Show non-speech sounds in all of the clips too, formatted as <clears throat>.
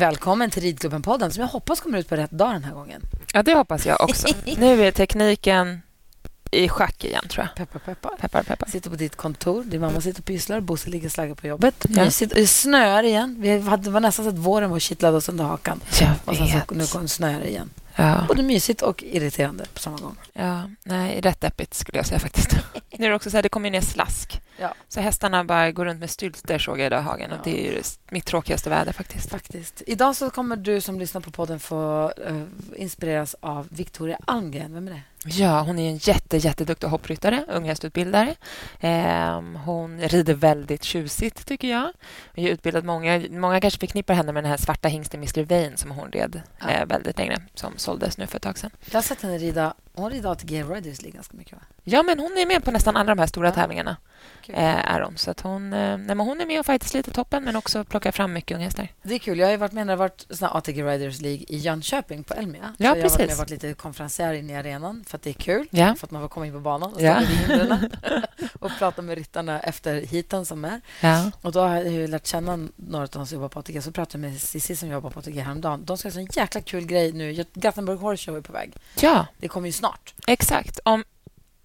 Välkommen till Ridklubben-podden som jag hoppas kommer ut på rätt dag den här gången. Ja, det hoppas jag också. <laughs> nu är tekniken i schack igen, tror jag. Peppar, peppar. Peppar, peppar. Sitter på ditt kontor. Din mamma sitter och pysslar. Bosse ligger och slaggar på jobbet. Ja. Vi sitter, snöar igen. Vi hade, var nästan så att våren var kittlad oss under hakan. Jag Och sen så, nu kom snöar igen. Ja. Både mysigt och irriterande på samma gång. ja, nej, rätt deppigt skulle jag säga faktiskt. <laughs> nu är det också så här, det kommer ju ner slask. Ja. Så hästarna bara går runt med stylter såg jag idag i hagen. Och Ja. det är mitt tråkigaste väder faktiskt. Faktiskt. Idag så kommer du som lyssnar på podden få eh, inspireras av Victoria Almgren. Vem är det? Ja, hon är en jätte, jätteduktig hoppryttare, unghästutbildare. Ehm, hon rider väldigt tjusigt, tycker jag. Vi har utbildat många. Många kanske förknippar henne med den här svarta hingsten Mr. Vain som hon red Ja. eh, väldigt länge, som såldes nu för ett tag sedan. Jag har sett henne rida. Hon rider ATG Riders League ganska mycket. Va? Ja, men hon är med på nästan alla de här stora Ja. tävlingarna. Kul. Eh, är hon. Så att hon, eh, nej, hon är med och fightas lite toppen, men också plockar fram mycket unghästar. Det är kul. Jag har ju varit med när det varit såna ATG Riders League i Jönköping på Elmia. Ja, så jag har varit med varit lite konferencier inne i arenan för att det är kul. Ja. För att man får komma in på banan och Ja. <laughs> och prata med ryttarna efter heaten som är. Ja. Och då har jag lärt känna några av dem som jobbar på ATG. Så pratade jag med Cissi som jobbar på ATG häromdagen. De ska göra en jäkla kul grej nu. Gothenburg Horse Show är på väg. ja, Det kommer ju snart. exakt. Om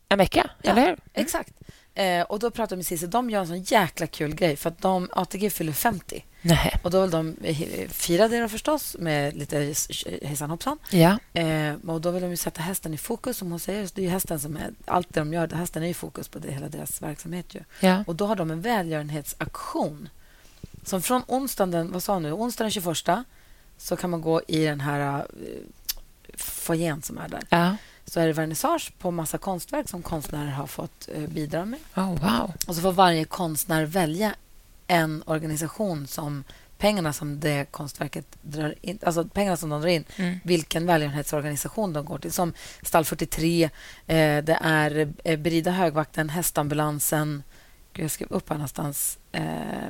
en vecka, Ja. eller hur? Exakt. Eh, och då pratade jag med Cissi. De gör en sån jäkla kul grej för att de, ATG fyller 50. Nej. Och då vill de eh, fira det förstås med lite hejsan hoppsan. Ja. Eh, och då vill de ju sätta hästen i fokus som hon säger. Så det är ju hästen som är, allt det de gör, hästen är i fokus på det, hela deras verksamhet ju. ja. Och då har de en välgörenhetsaktion. Som från onsdagen den, vad sa nu, onsdagen den 21 så kan man gå i den här uh, foajén som är där. ja. Så är det vernissage på massa konstverk som konstnärer har fått eh, bidra med. Oh, wow. Och så får varje konstnär välja en organisation som pengarna som det konstverket drar in, alltså pengarna som de drar in, Mm. vilken välgörenhetsorganisation de går till. Som Stall 43, eh, det är eh, Berida Högvakten, Hästambulansen. Gud, jag skrev upp här någonstans. Eh,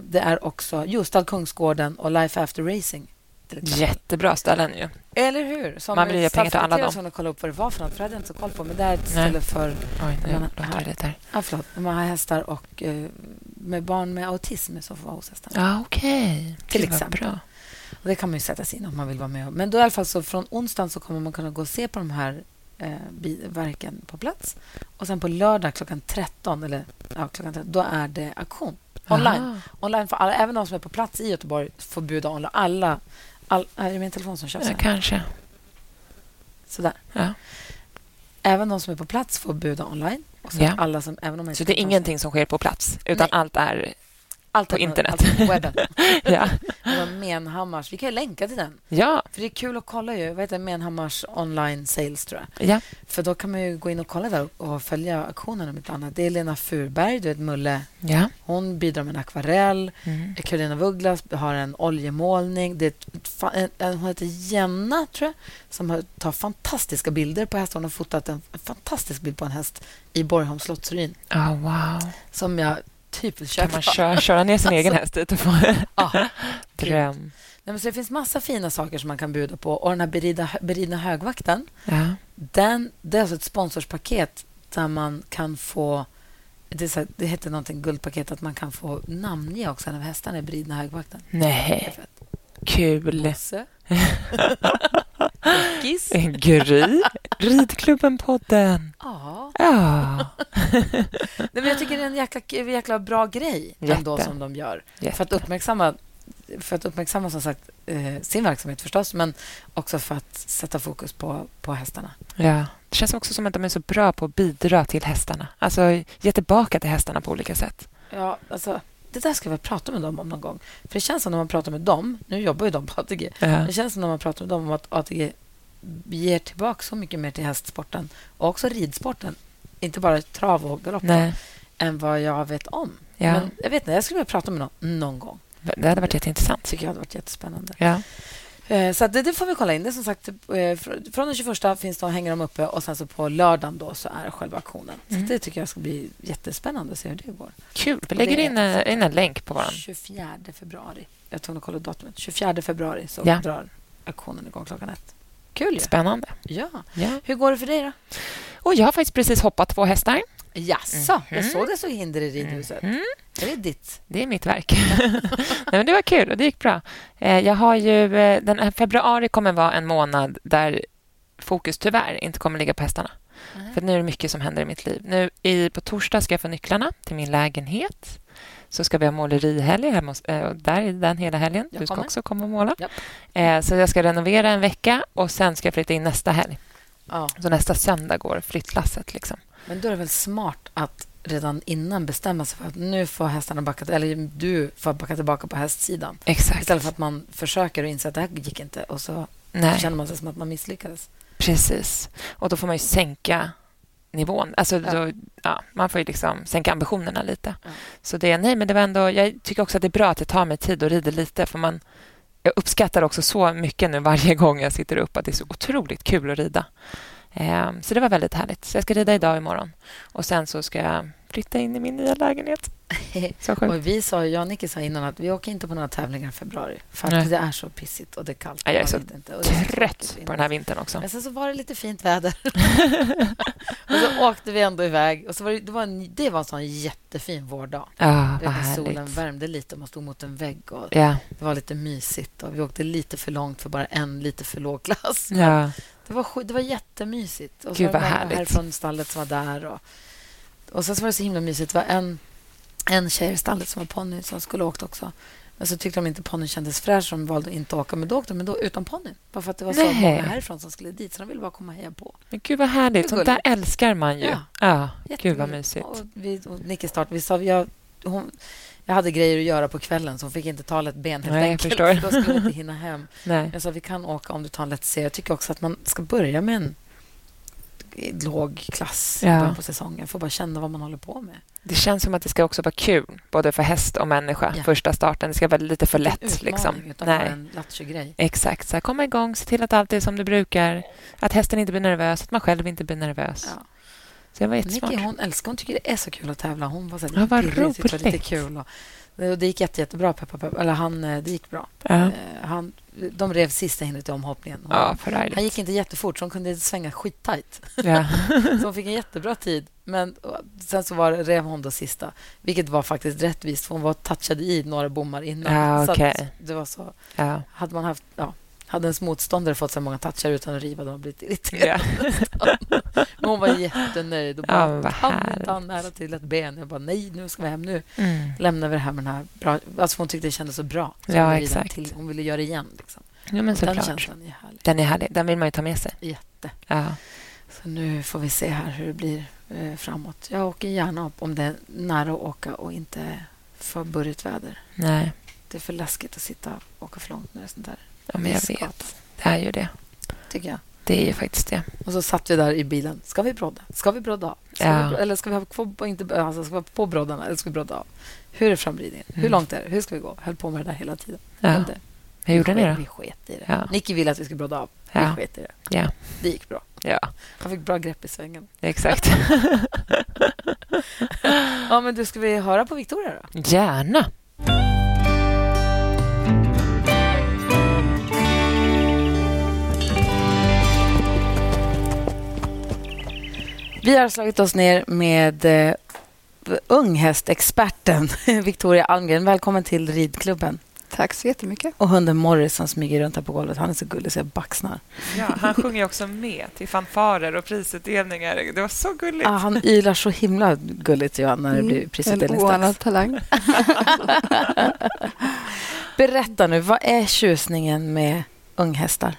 det är också jo, Stall Kungsgården och Life After Racing. Till exempel. Jättebra ställen ju. Eller hur? Som Man vill Stall pengar till alla 43 dem. som de kolla upp vad det var för något, för det hade jag inte så koll på. Men det är ett ställe för Oj, nu låter här- jag lite här. ja, förlåt, man har hästar och eh, med barn med autism som får vara hos hästarna. Ja, okej. Till Gud, vad exempel. Bra. Och det kan man ju sätta sig in om man vill vara med. Men då i alla fall så från onsdagen så kommer man kunna gå och se på de här eh, verken på plats. Och sen på lördag klockan 13, eller ja, klockan 13, då är det auktion. Online. Aha. Online för alla, även de som är på plats i Göteborg får bjuda online. Alla, all, är det min telefon som tjafsar? Ja, kanske. Sådär. Ja. Även de som är på plats får bjuda online. Och sen Ja. alla som, även om Så det är ingenting som sker på plats, utan Nej. allt är... allt på internet. Allt är på webben. <laughs> Ja. Menhammars. Vi kan ju länka till den. Ja. För det är kul att kolla ju. Vad heter? Menhammars online sales, tror jag. ja. För då kan man ju gå in och kolla där och följa auktionen om annat. Det är Lena Furberg, du vet Mulle. Ja. Hon bidrar med en akvarell. Mm. Carolina Vugglas har en oljemålning. Det är en, en, hon heter Jenna, tror jag, som tar fantastiska bilder på hästar. Hon har fotat en, en fantastisk bild på en häst i Borgholms slottsruin Oh, wow. som jag typ köpa. Kan man köra, köra ner sin egen häst dit och få <laughs> Ja. <laughs> dröm? Nej, men så det finns massa fina saker som man kan bjuda på. Och den här berida, beridna högvakten, Ja. den, det är alltså ett sponsorspaket där man kan få... Det, så här, det heter någonting guldpaket, att man kan få namnge också en av hästarna i beridna högvakten. Nej, kul. <laughs> Beckis. Gry. Ridklubben-podden. Ja. Ja. <laughs> Nej, men jag tycker det är en jäkla, jäkla bra grej ändå Jätte. som de gör. Jätte. För att uppmärksamma, för att uppmärksamma som sagt, eh, sin verksamhet förstås men också för att sätta fokus på, på hästarna. Ja. Det känns också som att de är så bra på att bidra till hästarna. Alltså ge tillbaka till hästarna på olika sätt. Ja, alltså, det där ska vi prata med dem om någon gång. För Det känns som när man pratar med dem, nu jobbar ju de på ATG, Ja. det känns som när man pratar med dem om att ATG ger tillbaka så mycket mer till hästsporten och också ridsporten, inte bara trav och galopp, än vad jag vet om. Ja. Men jag vet inte, jag skulle vilja prata med någon någon gång. Det hade varit jätteintressant. tycker jag hade varit jättespännande. Ja. Eh, Så det, det får vi kolla in. Det som sagt, eh, fr- från den 21 finns de, hänger de uppe och sen så på lördagen då så är själva auktionen. Så Mm. det tycker jag ska bli jättespännande att se hur det går. Kul. Vi lägger in, eh, in en länk på vår... 24 februari. Jag tog och kolla datumet. 24 februari så Ja. drar auktionen igång klockan ett. Kul ju. Spännande. Ja. Ja. Hur går det för dig då? Och jag har faktiskt precis hoppat två hästar. Jaså, jag såg det så hinder i ridhuset. Mm. Är det ditt? Det är mitt verk. <laughs> Nej, men det var kul och det gick bra. Eh, Jag har ju, eh, den här februari kommer vara en månad där fokus tyvärr inte kommer ligga på hästarna. För nu är det mycket som händer i mitt liv. Nu i, På torsdag ska jag få nycklarna till min lägenhet. Så ska vi ha målerihelg hemma hos, och där är den hela helgen. Jag Du ska kommer. också komma och måla. Japp. Eh, Så jag ska renovera en vecka och sen ska jag flytta in nästa helg. Ja. Så nästa söndag går flyttlasset. Liksom. Men då är det väl smart att redan innan bestämma sig för att nu får hästarna backa, eller du får backa tillbaka på hästsidan. Exakt. Istället för att man försöker och inser att det här gick inte och så Nej. känner man sig som att man misslyckades. Precis. Och då får man ju sänka nivån. Alltså, Ja. Då, ja, man får ju liksom sänka ambitionerna lite. Ja. Så det, nej, men det var ändå, jag tycker också att det är bra att jag tar mig tid och rider lite. För man, jag uppskattar också så mycket nu varje gång jag sitter upp att det är så otroligt kul att rida. Ehm, så det var väldigt härligt. Så jag ska rida idag och imorgon. Och sen så ska jag flytta in i min nya lägenhet. Så skönt. <laughs> Och vi sa, jag och Nicky sa innan att vi åker inte på några tävlingar i februari för att Nej. det är så pissigt och det är kallt. Ja, jag är så inte. Och det är Trött på den här vintern också. Men sen så var det lite fint väder. <laughs> och så åkte vi ändå iväg. Och så var det, det, var en, det var en sån jättefin vårdag. Ja, Det solen värmde lite och man stod mot en vägg. Och Ja, det var lite mysigt. Och vi åkte lite för långt för bara en lite för låg klass. ja. Det var, det var jättemysigt. Och Gud, vad härligt. härifrån stallet som var där. Och, och sen så var det så himla mysigt. Det var en, en tjej i stallet som var ponny som skulle åkt också. Men så tyckte de inte ponnyn kändes fräsch så de valde att inte åka. Men då åkte de ändå utan ponnyn. Bara för att det var så Nej. många härifrån som skulle dit. Så de ville bara komma och heja på. Men gud vad härligt. Sånt där älskar man ju. Ja. Ja, gud vad mysigt. Och, vi, och Nicky start, vi sa, jag, hon, jag hade grejer att göra på kvällen så hon fick inte ta ett ben helt Nej, jag enkelt. förstår. För då skulle inte hinna hem. <laughs> Nej. Jag sa vi kan åka om du tar en lätt serie. Jag tycker också att man ska börja med en låg klass Ja. på säsongen. Får bara känna vad man håller på med. Det känns som att det ska också vara kul, både för häst och människa, Ja. första starten. Det ska vara lite för lätt. Utmaning Liksom. utan Nej. en lattjo-grej. Exakt. Så här, komma igång, se till att allt är som det brukar. Att hästen inte blir nervös, att man själv inte blir nervös. Ja. Så det var jättesmart. Nicky, hon älskar, hon tycker det är så kul att tävla. Hon var så här, Ja, vad tyckte det var lite roligt. kul. Och, det gick jätte, jättebra. Peppa, peppa. Eller han, eh, det gick bra. Ja, Eh, Han, de rev sista hindret i omhoppningen. Hon- ja Han gick inte jättefort, så hon kunde svänga skittajt. Ja. <laughs> Så hon fick en jättebra tid. Men sen så var, rev hon då sista, vilket var faktiskt rättvist. För hon var touchad i några bommar innan. Ja, Så att okej. det var så. Hade man haft... Ja, hade ens motståndare fått så många touchar utan att riva, de hade blivit irriterade. Ja. <laughs> Men hon var jättenöjd. Och Ja, bara, men vad kan inte härligt. ha nära till ett ben? Jag bara, nej, nu ska vi hem. Nu Mm. lämnar vi det här med den här bra... Alltså hon tyckte det kändes så bra. Så Ja, hon, exakt. Till, hon ville göra det igen. Liksom. ja, men Den känslan är härlig. Den är härlig. Den vill man ju ta med sig. Jätte. Ja. Så nu får vi se här hur det blir eh, framåt. Jag åker gärna upp om det är nära att åka och inte för burrigt väder. Nej, Det är för läskigt att sitta och åka för långt när det är sånt där. Ja, men jag vet. Det är ju det. Tycker jag. Det är ju faktiskt det. Och så satt vi där i bilen. Ska vi brodda? Ska vi brodda av? Ska Ja. vi, eller ska vi ha kvar, inte, alltså, ska vi ha på broddarna eller ska vi brodda av? Hur är framridningen? Hur Mm. långt är det? Hur ska vi gå? Höll på med det där hela tiden. Ja. Hur gjorde ni då? Vi sket i det. Ja. Nicky ville att vi skulle brodda av. Ja. Vi sket i det. Ja, Det gick bra. ja Han fick bra grepp i svängen. exakt. <laughs> Ja, men du, ska vi höra på Victoria då? Gärna. Vi har slagit oss ner med eh, unghästexperten <laughs> Victoria Almgren. Välkommen till ridklubben. Tack så jättemycket. Och hunden Morris som smyger runt här på golvet. Han är så gullig så jag baxnar. Ja, han sjunger också med till fanfarer och prisutdelningar. Det var så gulligt. Ah, han ylar så himla gulligt Johan, när det blir Mm, En prisutdelningsdags. oanad talang. <laughs> Berätta nu, vad är tjusningen med unghästar?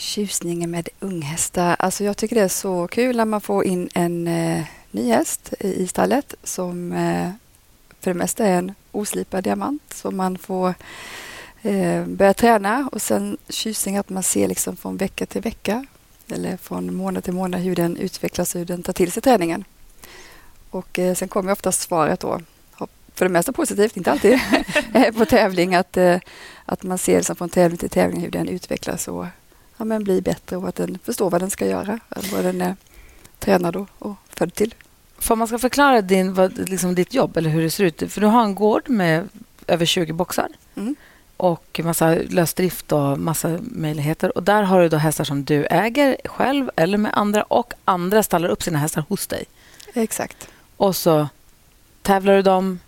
Tjusningen med unghästar. Alltså jag tycker det är så kul när man får in en eh, ny häst i, stallet som eh, för det mesta är en oslipad diamant som man får eh, börja träna och sen tjusning att man ser liksom från vecka till vecka eller från månad till månad hur den utvecklas och hur den tar till sig träningen. Och eh, sen kommer ofta svaret då, för det mesta positivt, inte alltid, <laughs> <laughs> på tävling att, eh, att man ser liksom från tävling till tävling hur den utvecklas och ja, men blir bättre och att den förstår vad den ska göra, vad den är tränad och, och född till. För man ska förklara din, vad, liksom ditt jobb eller hur det ser ut. För du har en gård med över 20 boxar Mm. och massa lösdrift och massa möjligheter. Och där har du då hästar som du äger själv eller med andra och andra stallar upp sina hästar hos dig. Exakt. Och så tävlar du dem,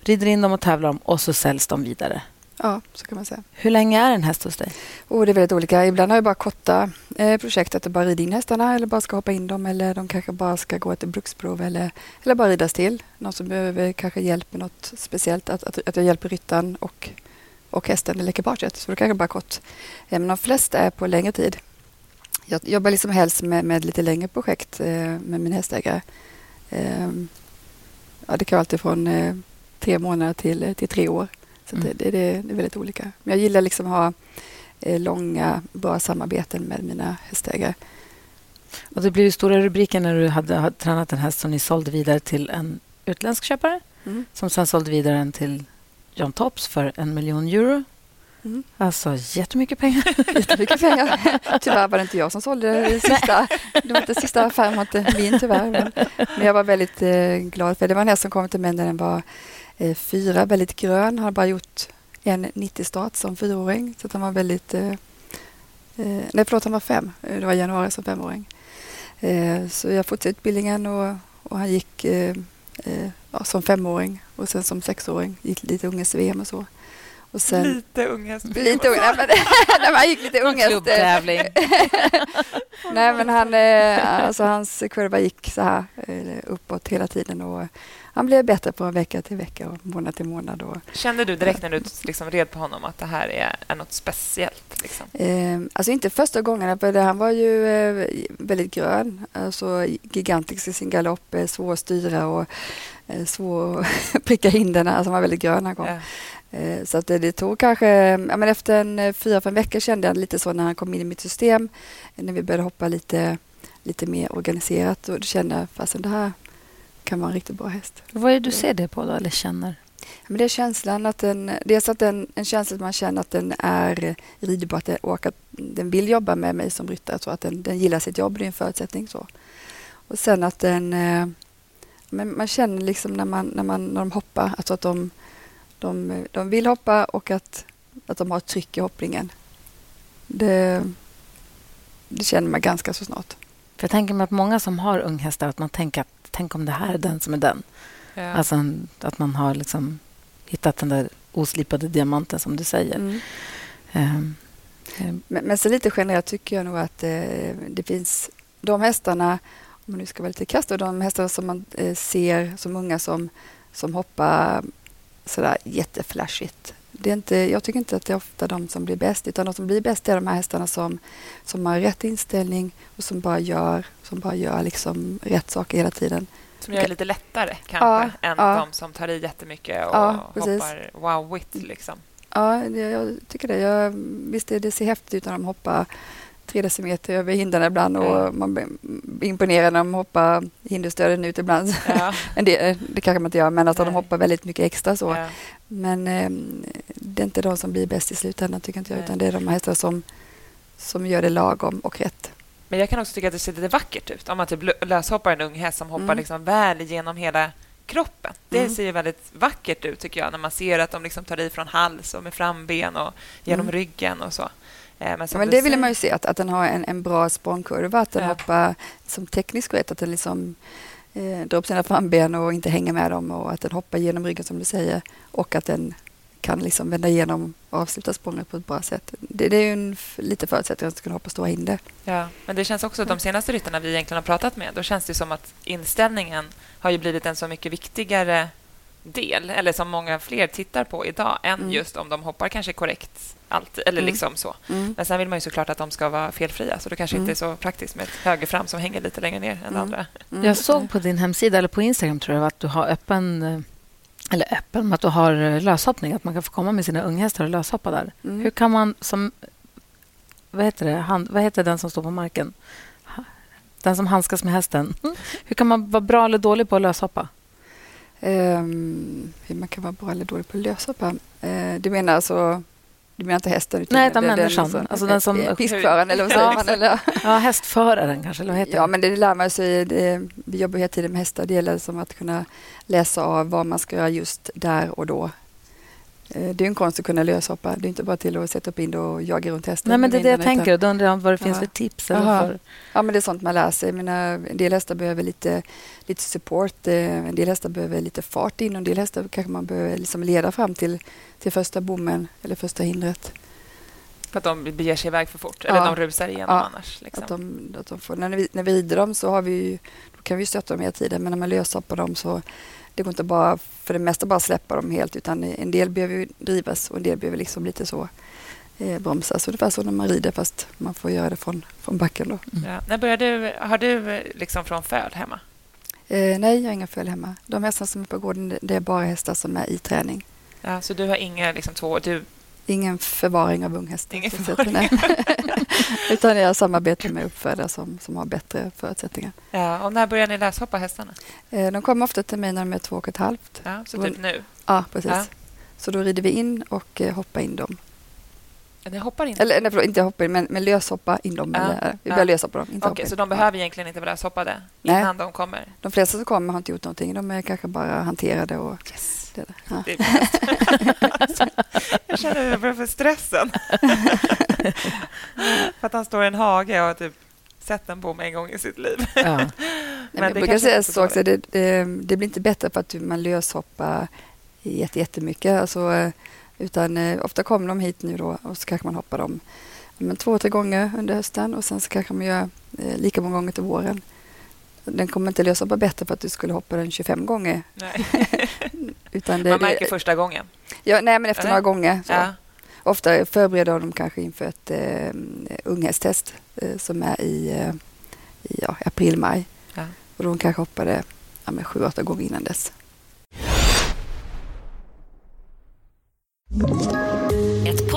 rider in dem och tävlar dem och så säljs de vidare. Ja, så kan man säga. Hur länge är en häst hos dig? Oh, det är väldigt olika. Ibland har jag bara korta eh, projekt, att jag bara rider in hästarna eller bara ska hoppa in dem eller de kanske bara ska gå ett bruksprov eller, eller bara ridas till. Någon som behöver kanske hjälp med något speciellt, att, att, att jag hjälper ryttaren och, och hästen eller ekipaget. Så då kanske bara kort. Eh, men de flesta är på längre tid. Jag jobbar liksom helst med, med lite längre projekt eh, med min hästägare. Eh, ja, det kan vara alltid från eh, tre månader till, till tre år. Så mm. det, det, det, är väldigt olika. Men jag gillar liksom att ha eh, långa, bra samarbeten med mina hästägare. Och det blev ju stora rubriker när du hade, hade tränat en häst som ni sålde vidare till en utländsk köpare mm. som sen sålde vidare den till John Tops för en miljon euro. Mm. Alltså jättemycket pengar. <laughs> jättemycket pengar. Tyvärr var det inte jag som sålde det sista. Det var inte sista affären var inte min tyvärr. Men, jag var väldigt eh, glad för det. var en häst som kom till mig när den var Eh, fyra, väldigt grön. Han har bara gjort en 90-start som fyraåring. Så han var väldigt... Eh, eh nej, förlåt, han var fem. Eh, det var januari som femåring. Eh, så jag fortsatte utbildningen och, och han gick eh, eh, ja, som femåring och sen som sexåring gick lite unges-VM och så. Och sen, lite unghäst. Lite unga, nej, men, <laughs> nej, han gick lite unghäst. Klubbtävling. <laughs> nej, men han, alltså, hans kurva gick så här uppåt hela tiden. Och han blev bättre från vecka till vecka och månad till månad. Och, Kände du direkt när du liksom red på honom att det här är, är något speciellt? Liksom? Eh, alltså inte första gången, för han var ju eh, väldigt grön. Alltså gigantisk i sin galopp, eh, svår att styra och eh, svår <laughs> att pricka in den. Alltså han var väldigt grön när han kom. Ja. Eh, så att det, det, tog kanske... Ja, men efter en eh, fyra, fem veckor kände jag lite så när han kom in i mitt system. När vi började hoppa lite, lite mer organiserat. Och då kände jag, fastän det här kan vara en riktigt bra häst. Vad är det du ser det på då, eller känner? Men det är känslan att den, dels att den, en känsla att man känner att den är ridbar och att den vill jobba med mig som ryttare, så att den, den gillar sitt jobb, det är en förutsättning. Så. Och sen att den, eh, men man känner liksom när, man, när, man, när de hoppar, alltså att de, de, de vill hoppa och att, att de har ett tryck i hoppningen. Det, det känner man ganska så snart. För jag tänker mig att många som har unghästar, att man tänker att tänk om det här är den som är den. Ja. Alltså att man har liksom hittat den där oslipade diamanten som du säger. Mm. Um. Men, men, så lite generellt tycker jag nog att eh, det finns de hästarna, om man nu ska vara lite krasst, de hästarna som man eh, ser som unga som, som hoppar sådär jätteflashigt. Det är inte, jag tycker inte att det är ofta de som blir bäst, utan de som blir bäst är de här hästarna som, som har rätt inställning och som bara gör, som bara gör liksom rätt saker hela tiden. Som gör det lite lättare kanske ja, än ja. de som tar i jättemycket och ja, hoppar wow-wit. Liksom. Ja, jag tycker det. Jag, visst, det, det ser häftigt ut när de hoppar tre decimeter över hindren ibland och mm. man blir imponerad när de hoppar hinderstöden ut ibland. Ja. <laughs> en del, det kanske man inte gör, men alltså de hoppar väldigt mycket extra. så. Ja. Men eh, det är inte de som blir bäst i slutändan, tycker inte jag, utan det är de hästar som, som gör det lagom och rätt. Men jag kan också tycka att det ser lite vackert ut om man typ löshoppar en ung häst som hoppar mm. liksom väl genom hela kroppen. Det mm. ser väldigt vackert ut tycker jag när man ser att de liksom tar i från hals och med framben och genom mm. ryggen och så. Eh, men, ja, men det vill man ju se, att, att den har en, en bra språngkurva, att den ja. hoppar som tekniskt rätt, att den liksom eh, drar upp sina framben och inte hänger med dem och att den hoppar genom ryggen som du säger och att den kan liksom vända igenom och avsluta språnget på ett bra sätt. Det, det är ju en, lite förutsättning att kunna hoppa stora hinder. Ja, men det känns också att de senaste ryttarna vi egentligen har pratat med, då känns det som att inställningen har ju blivit en så mycket viktigare del, eller som många fler tittar på idag, än mm. just om de hoppar kanske korrekt. Alltid, eller mm. liksom så. Mm. Men sen vill man ju såklart att de ska vara felfria, så det kanske inte är mm. så praktiskt med ett högerfram som hänger lite längre ner än mm. andra. Mm. Jag såg på din hemsida, eller på Instagram, tror jag, att du har öppen eh, eller öppen, att du har eh, löshoppning, att man kan få komma med sina unghästar och löshoppa där. Hur kan man som... Vad heter det? Hand, vad heter den som står på marken? Den som handskas med hästen. <laughs> Hur kan man vara bra eller dålig på att löshoppa? Um, hur man kan vara bra eller dålig på att löshoppa? Uh, du menar alltså du menar inte hästen? Utan Nej, utan människan. Den, alltså den som... Piskföraren, eller vad säger man? Eller? <laughs> Ja, hästföraren kanske, eller vad heter Ja, men det lär man sig. Det, vi jobbar hela tiden med hästar. Det gäller som att kunna läsa av vad man ska göra just där och då. Eh, det är en konst att kunna löshoppa. Det är inte bara till att sätta upp in och jaga runt hästen. Nej, men det är det jag tänker. Då undrar jag vad det finns Ja. för tips. Eller för... Ja, men det är sånt man lär sig. Jag menar, en del hästar behöver lite, lite support. eh, En del hästar behöver lite fart in och en del hästar kanske man behöver liksom leda fram till, till första bommen eller första hindret. För att de beger sig iväg för fort, eller Ja. de rusar igenom Ja. annars. Liksom. Att de, att de får, när, vi, när vi rider dem så har vi ju, då kan vi stötta dem hela tiden men när man löshoppar dem så det går inte bara för det mesta bara släppa dem helt utan en del behöver ju drivas och en del behöver liksom lite så eh, bromsas. Ungefär så när man rider fast man får göra det från, från backen då. Ja. När började du, har du eh, liksom från föl hemma? Eh, nej, jag har inga följ hemma. De hästar som är på gården det- det är bara hästar som är i träning. Ja, så du har inga liksom, två... Du, Ingen förvaring av unghästar. Ingen förvaring. nej. <laughs> Utan jag samarbetar med uppfödare som, som har bättre förutsättningar. ja, och när började ni löshoppa hästarna? Eh, de kommer ofta till mig när de är två och ett halvt. Ja, så typ nu? Ja, precis. Ja. Så då rider vi in och eh, hoppar in dem. Ni hoppar in? Eller nej, förlåt, inte hoppa in, men, men löshoppa in dem. Ja, Eller, vi ja. börjar lösa på dem, inte in. så de behöver egentligen inte vara löshoppade Nej. innan de kommer? Ja. De flesta som kommer har inte gjort någonting. De är kanske bara hanterade och... Yes. Det, ja. Det är bäst. <laughs> jag känner börjar få stressen. <laughs> för att han står i en hage och har typ sett en bom en gång i sitt liv. Ja. <laughs> Men men jag brukar säga är så så också, det, det, det blir inte bättre för att man löshoppar jätte, jättemycket. Alltså, utan eh, ofta kommer de hit nu då och så kanske man hoppar dem men två, tre gånger under hösten och sen så kanske man gör eh, lika många gånger till våren. Den kommer inte löshoppa bättre för att du skulle hoppa den 25 gånger. Nej. <laughs> Utan det, Man märker det, första gången. ja, nej, men efter Eller? några gånger. Ja. Ofta förbereder de kanske inför ett eh, unghästtest eh, som är i, eh, i ja, april, maj. Ja. Och de kanske hoppade ja, sju, åtta gånger innan dess.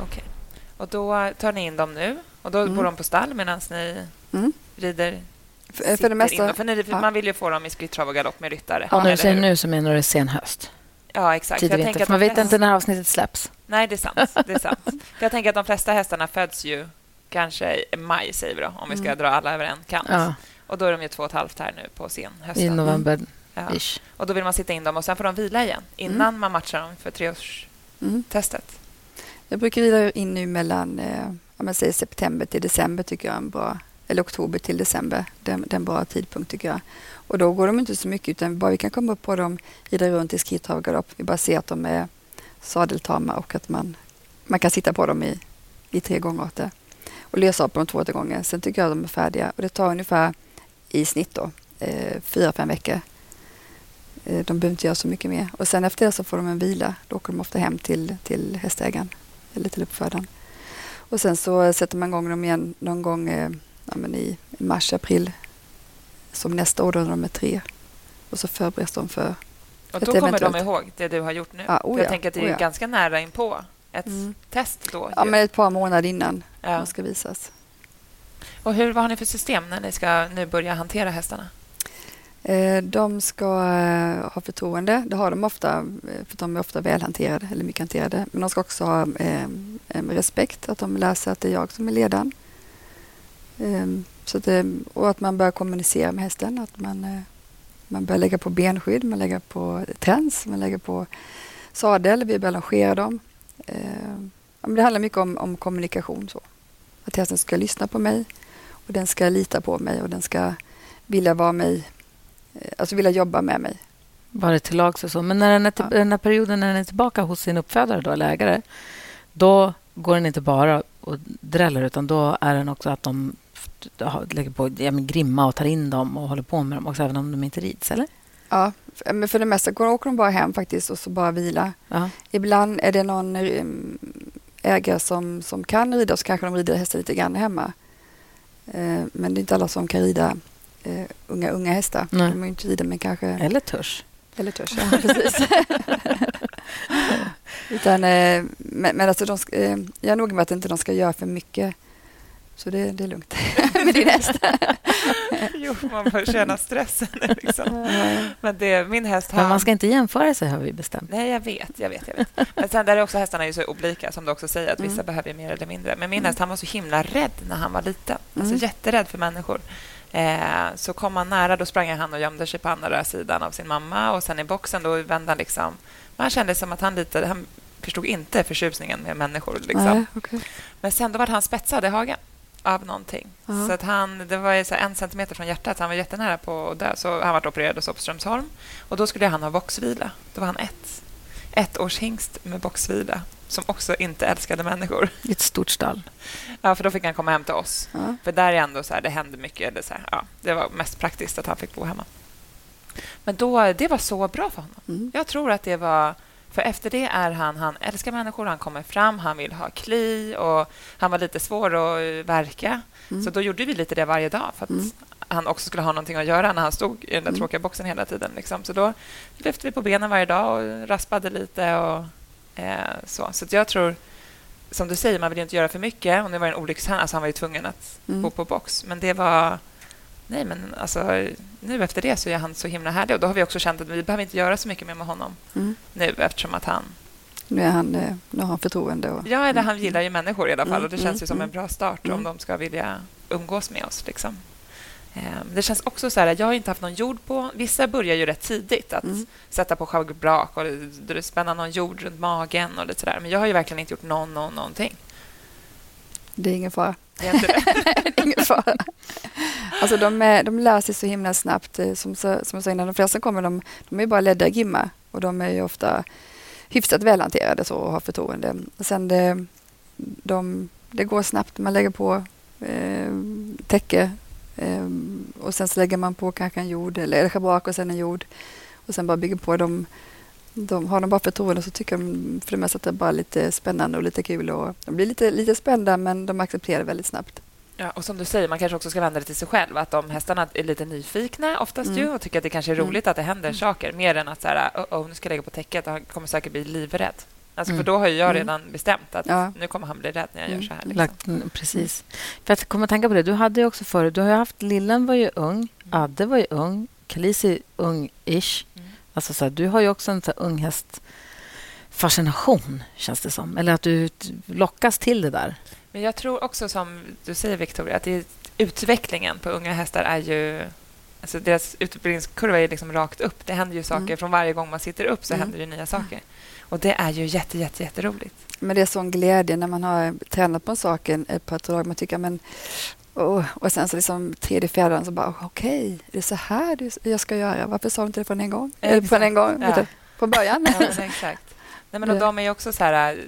Okej. Och då tar ni in dem nu och då bor de på stall medan ni Mm. rider För, för det sitter mesta, inne. För ni, för ja. Man vill ju få dem i skritt, trav och galopp med ryttare. Och när du eller säger nu så menar du sen höst? Ja, exakt. Tidig Jag vinter. För att man vet inte när avsnittet släpps. Nej, det är sant. Det är sant. För <laughs> jag tänker att de flesta hästarna föds ju kanske i maj, säger vi då, om vi ska dra alla över en kant. Ja, Och då är de ju två och ett halvt här nu på senhösten. I november. Ja. Och då vill man sitta in dem och sen får de vila igen innan man matchar dem för treårstestet. Mm. Jag brukar rida in nu mellan eh, om man säger september till december tycker jag är en bra, eller oktober till december. Det är en bra tidpunkt tycker jag. Och då går de inte så mycket utan bara vi kan komma upp på dem, rida runt i skrittrav galopp. Vi bara ser att de är sadeltama och att man, man kan sitta på dem i, i tre gånger. Och lösa upp dem två, tre gånger. Sen tycker jag att de är färdiga och det tar ungefär i snitt då, eh, fyra, fem veckor. Eh, de behöver inte göra så mycket mer. Och sen efter det så får de en vila. Då åker de ofta hem till, till hästägaren eller till uppfödaren. Och sen så sätter man igång dem igen någon gång eh, ja, men i mars, april. Som nästa år då när de är tre. Och så förbereds de för... Och då kommer de eventuellt- ihåg det du har gjort nu. Ja, oh För jag ja, tänker att det oh är ja. ganska nära inpå ett Mm. test då. Ja, ju. men ett par månader innan Ja. de ska visas. Och hur, vad har ni för system när ni ska nu börja hantera hästarna? Eh, de ska eh, ha förtroende. Det har de ofta, eh, för de är ofta välhanterade eller mycket hanterade. Men de ska också ha respekt, att de lär sig att det är jag som är ledaren. Så att, det- och att man börjar kommunicera med hästen. Att man, man börjar lägga på benskydd, man lägger på träns, man lägger på sadel, vi börjar longera dem. Det handlar mycket om, om kommunikation. Så. Att hästen ska lyssna på mig och den ska lita på mig och den ska vilja vara mig alltså vilja jobba med mig. Vara till lags och så. Men när den, är till, Ja. den här perioden när den är tillbaka hos sin uppfödare då, eller ägare, då går den inte bara och dräller utan då är den också att de lägger på ja, grimma och tar in dem och håller på med dem också, även om de inte rids, eller? Ja, men för det mesta går- åker de bara hem faktiskt och så bara vila. Ja. Ibland är det någon eh, ägare som, som kan rida så kanske de rider hästar lite grann hemma. Eh, Men det är inte alla som kan rida eh, unga, unga hästar. Nej. De ju inte rida men kanske... Eller törs. Eller törs, ja, <laughs> precis. <laughs> Utan, eh, men men alltså de, ska- eh, jag är noga med att inte de ska göra för mycket. Så det, det är lugnt <laughs> med din häst. Jo, man får känna stressen. Liksom. Men det, min häst har... Men man ska inte jämföra sig, har vi bestämt. Nej, jag vet. jag vet, jag vet. Men sen där är också hästarna är ju så olika, som du också säger, att vissa Mm. behöver mer eller mindre. Men min häst han var så himla rädd när han var liten. Alltså Mm. jätterädd för människor. Eh, så kom han nära, då sprang han och gömde sig på andra sidan av sin mamma. Och sen i boxen då vände han liksom... Man kände som att han lite... Han förstod inte förtjusningen med människor. Liksom. Nej, okej. Men sen då var han spetsad i hagen av någonting. Ja. Så att han, det var så en centimeter från hjärtat, så han var jättenära på att dö. Så han var opererad på Strömsholm. Och då skulle han ha boxvila. Då var han ett. Ett års hingst med boxvila som också inte älskade människor. I ett stort stall. Ja, för då fick han komma hem till oss. Ja. För där är ändå så här, det hände mycket. Eller så här, ja, det var mest praktiskt att han fick bo hemma. Men då, det var så bra för honom. Mm. Jag tror att det var... För efter det är han... Han älskar människor, han kommer fram, han vill ha kli och han var lite svår att eh, verka. Mm. Så då gjorde vi lite det varje dag för att Mm. han också skulle ha någonting att göra när han stod i den där Mm. tråkiga boxen hela tiden. Liksom. Så då lyfte vi på benen varje dag och raspade lite och så. Så att jag tror, som du säger, man vill ju inte göra för mycket. Och nu var det en olyckshändelse, alltså han var ju tvungen att Mm. bo på box. Men det var... Nej, men alltså, nu efter det så är han så himla härlig. Och då har vi också känt att vi behöver inte göra så mycket mer med honom Mm. nu eftersom att han... Nu, är han, eh, nu har han förtroende. Och, Ja, eller han gillar ju människor i alla fall Mm, och det känns ju som mm, en bra start mm. om de ska vilja umgås med oss. Liksom. Ehm, Det känns också så här, jag har inte haft någon jord på... Vissa börjar ju rätt tidigt att Mm. sätta på schabrak och spänna någon jord runt magen och lite sådär. Men jag har ju verkligen inte gjort någon, någon, någonting. Det är ingen fara. Det är det <laughs> ingen fara. Alltså de, är, de lär sig så himla snabbt. eh, Som, som jag sa innan, de flesta kommer, de, de är bara ledda gimma och de är ju ofta hyfsat välhanterade så och har förtroende. Och sen det, de, det går snabbt. Man lägger på eh, täcke eh, och sen så lägger man på kanske en jord eller, eller schabrak och sen en jord och sen bara bygger på. dem. de, har de bara förtroende så tycker de för det mesta att det är bara lite spännande och lite kul. Och de blir lite, lite spända men de accepterar väldigt snabbt. Ja, och som du säger, man kanske också ska vända det till sig själv. Att de hästarna är lite nyfikna oftast Mm. ju och tycker att det kanske är Mm. roligt att det händer saker. Mer än att så här, oh, oh, nu ska jag lägga på täcket och han kommer säkert bli livrädd. Alltså, Mm. För då har jag Mm. redan bestämt att Ja. nu kommer han bli rädd när jag Mm. gör så här. Liksom. Lagt, mm, precis. För att komma att tänka på det, du hade ju också förut, du har haft, Lillen var ju ung, Adde var ju ung, Kalisi ung-ish. Mm. Alltså så här, du har ju också en så här unghäst fascination, känns det som. Eller att du lockas till det där. Men jag tror också, som du säger, Victoria, att utvecklingen på unga hästar är ju... Alltså deras utbildningskurva är liksom rakt upp. Det händer ju saker. Mm. Från varje gång man sitter upp så Mm. händer det nya saker. Och det är ju jätte, jätte, jätteroligt. Men det är sån glädje när man har tränat på en sak ett par dagar. Man tycker, men... åh, och sen så liksom tredje, fjärde så bara, okej, det är så här du- jag ska göra. Varför sa du inte det från en gång? Eller från en gång, Ja. från början. Ja, exakt. Nej, men och de är ju också så här...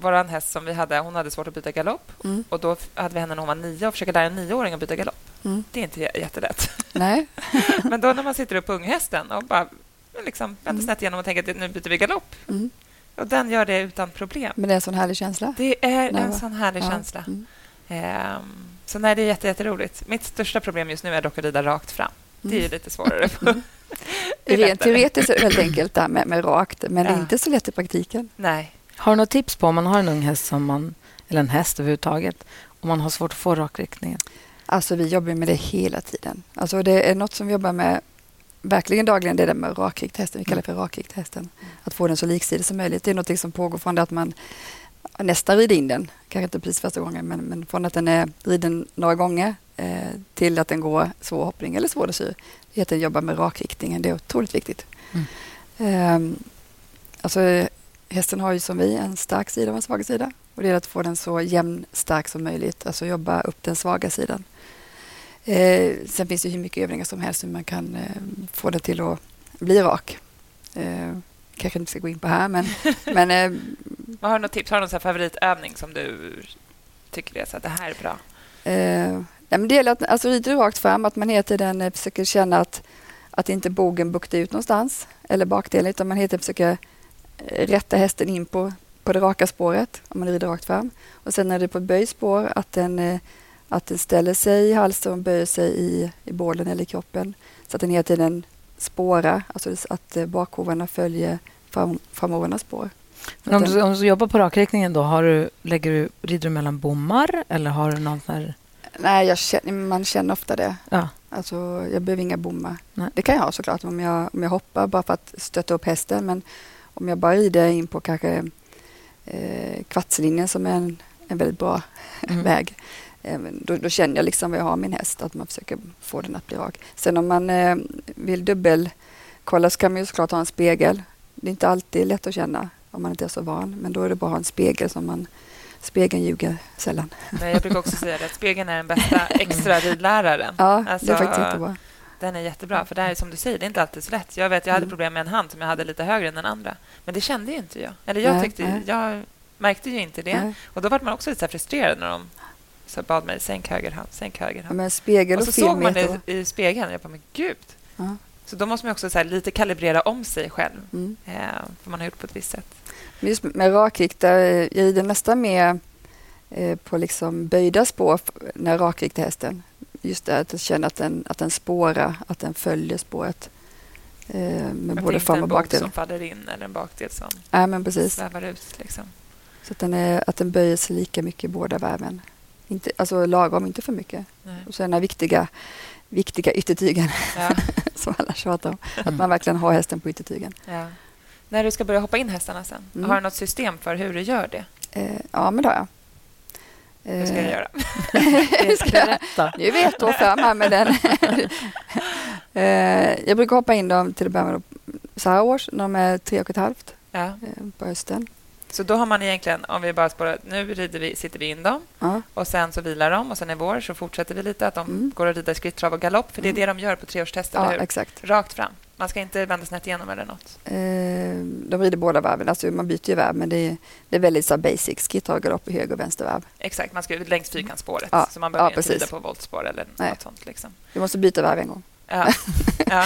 Vår häst som vi hade, hon hade svårt att byta galopp. Mm, Och Då hade vi henne när hon var nio och försöka lära en nioåring att byta galopp. mm. Det är inte jättelätt. Nej, <laughs> Men då när man sitter upp på unghästen och bara liksom vänder Mm. snett igenom och tänker att nu byter vi galopp. Mm. Och den gör det utan problem. men det är en sån härlig känsla. Det är Nej, en va? sån härlig Ja, känsla. mm. Ehm, så nej, det är jätte, jätteroligt. Mitt största problem just nu är dock att rida rakt fram. Det är ju lite svårare. På. <laughs> Det är Rent teoretiskt är det väldigt enkelt där med, med rakt, men det är Ja. inte så lätt i praktiken. Nej. Har du något tips på om man har en ung häst, som man, eller en häst överhuvudtaget, om man har svårt att få rakriktningen? Alltså vi jobbar med det hela tiden. Alltså det är något som vi jobbar med verkligen dagligen, det är det med rakrikthästen. Vi kallar det för rakrikthästen. Att få den så liksidig som möjligt. Det är något som pågår från det att man nästan rider in den, kanske inte precis första gången, men, men från att den är riden några gånger eh, till att den går svår hoppning eller svår dressyr. Det heter att jobba med rakriktningen. Det är otroligt viktigt. Mm. Ehm, alltså, hästen har ju som vi en stark sida och en svag sida. Och det är att få den så jämn stark som möjligt, alltså jobba upp den svaga sidan. Eh, sen finns det hur mycket övningar som helst hur man kan eh, få det till att bli rak. Eh, kanske inte ska gå in på här, men, <laughs> men eh, Men har något tips? Har du någon favoritövning som du tycker är så att det här är bra? Eh, nej, men det gäller att alltså, rider rakt fram, att man hela tiden eh, försöker känna att, att inte bogen buktar ut någonstans eller bakdelen, utan man hela tiden försöker eh, rätta hästen in på, på det raka spåret om man rider rakt fram. Och sen när det är på böjspår, att den, eh, att den ställer sig i halsen och böjer sig i, i bålen eller i kroppen. Så att den hela tiden spårar, alltså att eh, bakhovarna följer fram, framhovarnas spår. Men om du, om du jobbar på rakriktningen, då, har du, lägger du, rider du mellan bommar eller har du någon sån här... Nej, känner, man känner ofta det. Ja. Alltså, jag behöver inga bommar. Nej. Det kan jag ha såklart om jag, om jag hoppar bara för att stötta upp hästen. Men om jag bara rider in på kanske eh, kvartslinjen som är en, en väldigt bra Mm. väg. Eh, då, då känner jag liksom vad jag har min häst, att man försöker få den att bli rak. Sen om man eh, vill dubbelkolla så kan man ju såklart ha en spegel. Det är inte alltid lätt att känna om man inte är så van. Men då är det bara att ha en spegel som man... Spegeln ljuger sällan. Men jag brukar också säga det, att spegeln är den bästa extra ridläraren. Ja, Alltså, det är faktiskt jättebra. Den är jättebra, för det är som du säger, det är inte alltid så lätt. Jag vet, jag hade Mm. problem med en hand som jag hade lite högre än den andra. Men det kände ju inte jag. Eller jag, Nej, tyckte, nej. jag märkte ju inte det. Nej. Och då var man också lite frustrerad när de så bad mig sänk höger hand, sänk höger Ja, hand. men spegel och och, så såg man det i spegeln. Jag bara, men gud. Ja. Så då måste man också så här, lite kalibrera om sig själv. Mm. Eh, för man har gjort på ett visst sätt. Just med rakrikta, eh, jag rider nästan mer eh, på liksom böjda spår när jag rakriktar hästen. Just det att jag känner att den, att den spårar, att den följer spåret. Eh, med både inte fram och en bog bakdel. som faller in eller en bakdel som Nej, men precis. svävar ut. Liksom. Så att den, är, att den böjer sig lika mycket i båda varven. Inte, alltså lagom, inte för mycket. Nej. Och så den här viktiga, viktiga yttertygen Ja, <laughs> som alla tjatar om. Att man verkligen har hästen på yttertygen. ja. När du ska börja hoppa in hästarna sen, Mm. har du något system för hur du gör det? Eh, ja, men det har jag. Hur ska jag Eh, <laughs> göra? ska jag-. Nu ett år fram här med den. <laughs> Eh, jag brukar hoppa in dem till att börja med så här års när de är tre och ett halvt Ja. eh, på hösten. Så då har man egentligen, om vi bara spårar, nu rider vi, sitter vi in dem Ja, och sen så vilar de och sen i vår så fortsätter vi lite att de Mm. går och rider skritt, trav och galopp, för det är Mm. det de gör på treårstest, ja exakt. Rakt fram. Man ska inte vända snett igenom eller något. Eh, de rider båda varven, alltså man byter ju varv men det är, det är väldigt så basic. Skritt, trav, galopp i höger och vänster varv. Exakt, man ska längs fyrkantsspåret. Ja, Så man behöver ja, inte rida på voltspår eller Nej. något sånt. Liksom. Du måste byta varv en gång. Ja. ja,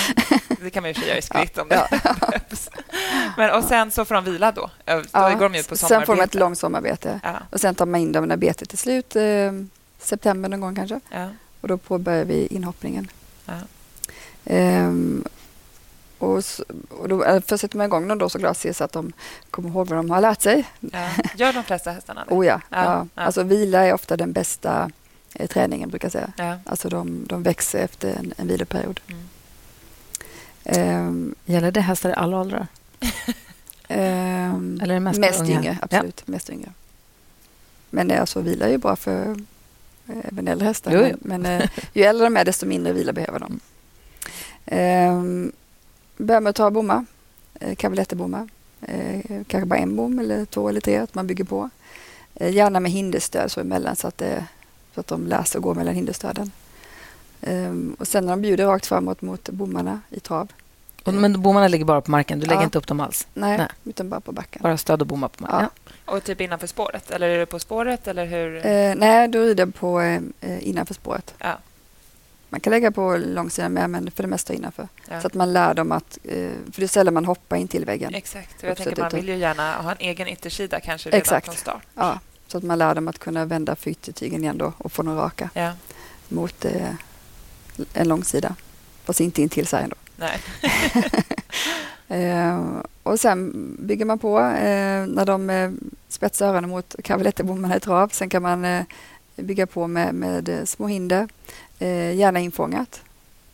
det kan man ju för göra i skritt om det Ja. Men, och sen så får de vila då? Då Ja, går de ut på sen får de ett långt sommarbete. Ja, Och sen tar man in dem när betet är slut, eh, september någon gång kanske. Och då påbörjar vi inhoppningen. Ehm, och, s- och då, eh, för sätter man igång dem då så se så att de kommer ihåg vad de har lärt sig. Gör de flesta hästarna det? <laughs> Oh ja. ja. Alltså vila är ofta den bästa eh, träningen brukar jag säga. Ja. Alltså de, de växer efter en, en viloperiod. Mm. Ehm, Gäller det hästar i alla åldrar? <laughs> ehm, Eller är det mest, mest unga? yngre, absolut. Mest yngre. Men eh, alltså vila är ju bra för eh, även äldre hästar. Jo, jo. Men, men ju äldre de är desto mindre vila behöver de. Ehm, börja med att ta bommar, cavaletterbommar. Eh, kanske bara en bom eller två eller tre, att man bygger på. Eh, gärna med hinderstöd så emellan så att, det, så att de lär sig att gå mellan hinderstöden. Ehm, och sen när de bjuder rakt framåt mot bommarna i trav. Och, men bommarna ligger bara på marken? Du lägger Ja. inte upp dem alls? Nej, Nej. utan bara på backen. Bara stöd och bommar på marken? Ja. Och typ innanför spåret? Eller är det på spåret? Eller hur? Eh, nej, då rider jag på eh, innanför spåret. Ja. Man kan lägga på långsidan med, men för det mesta innanför. Ja. Så att man lär dem att... Eh, för det är sällan man hoppar in till väggen. Exakt. Och jag tänker man vill ju gärna ha en egen yttersida kanske redan Exakt. från start. Ja, så att man lär dem att kunna vända för yttertygen igen då och få dem raka Ja. mot eh, en långsida. Fast inte in till sargen då. Nej. <laughs> Eh, och sen bygger man på eh, när de eh, spetsar öronen mot kavaletterbommarna i trav. Sen kan man eh, bygga på med, med eh, små hinder, eh, gärna infångat.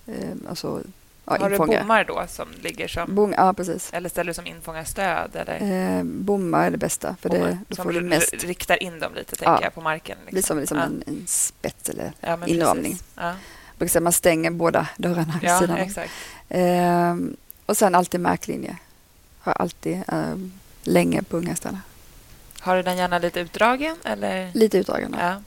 Eh, alltså, ja, har du infånga. bommar då som ligger som... Bom, ja, precis. Eller ställer du som infångarstöd? Eller Eh, bommar är det bästa, för det, då som får du mest... riktar in dem lite, tänker Ja. jag, på marken. Det blir som liksom ja. en, en spets eller ja, inramning. Ja, man stänger båda dörrarna vid ja sidan exakt. Eh, och sen alltid märklinje. Har alltid eh, länge på unghästarna. Har du den gärna lite utdragen? Eller? Lite utdragna. Ja.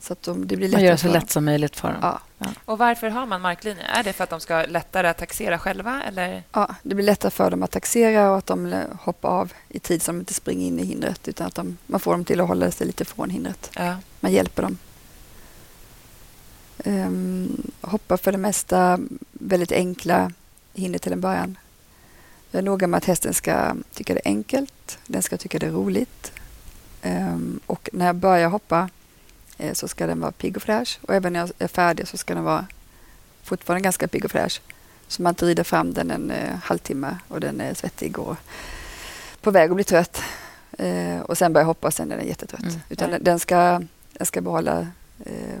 Så att de, det blir Man gör det så lätt som möjligt för dem. Ja, Och varför har man marklinje? Är det för att de ska lättare att taxera själva? Eller? ja, det blir lättare för dem att taxera och att de hoppar av i tid så de inte springer in i hindret utan att de, man får dem till att hålla sig lite från hindret. Ja. Man hjälper dem. Um, hoppa för det mesta väldigt enkla hinder till en början. Jag är noga med att hästen ska tycka det är enkelt, den ska tycka det är roligt. Ehm, och när jag börjar hoppa så ska den vara pigg och fräsch. Och även när jag är färdig så ska den vara fortfarande ganska pigg och fräsch. Så man inte rider fram den en eh, halvtimme och den är svettig och på väg att bli trött. Eh, och sen börja hoppa sen är den jättetrött. Mm. Utan Ja. den, ska, den ska behålla... Eh,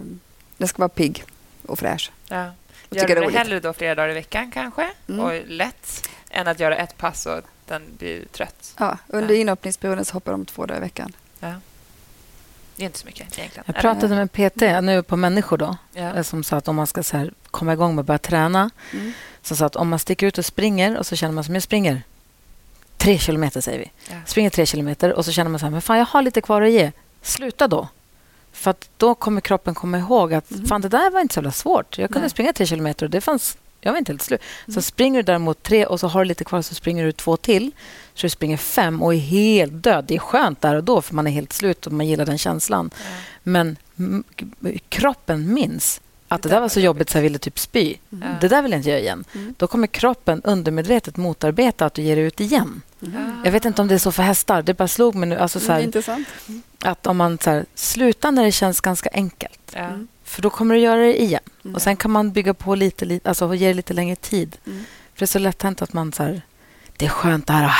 den ska vara pigg och fräsch. Ja. Och Gör du det det hellre då flera dagar i veckan kanske Mm. och lätt än att göra ett pass och den blir trött? Ja, under Ja. inhoppningsperioden så hoppar de två dagar i veckan. Ja. Det är inte så mycket egentligen. Jag pratade med PT nu på människor då, Ja. eh, som sa att om man ska så här, komma igång med att börja träna Mm. som sa att om man sticker ut och springer och så känner man som jag springer tre kilometer, säger vi. Ja. Springer tre kilometer och så känner man så här, men fan, jag har lite kvar att ge. Sluta då. För då kommer kroppen komma ihåg att Mm. fan, det där var inte så jävla svårt. Jag kunde Nej. springa tre kilometer och det fanns, jag var inte helt slut. Mm. Så springer du däremot tre och så har du lite kvar så springer du två till. Så du springer fem och är helt död. Det är skönt där och då för man är helt slut och man gillar den känslan. Ja. Men kroppen minns att det, Det där var så jobbigt så jag ville typ spy. Ja. Det där vill jag inte göra igen. Mm. Då kommer kroppen undermedvetet motarbeta att du ger dig ut igen. Mm. Jag vet inte om det är så för hästar. Det bara slog mig nu. Alltså så Mm, här, intressant. att om man så här, slutar när det känns ganska enkelt. Mm. För då kommer du göra det igen. Mm. Och Sen kan man bygga på lite, lite alltså och ge det lite längre tid. Mm. För det är så lätt hänt att man så här, det är skönt det här.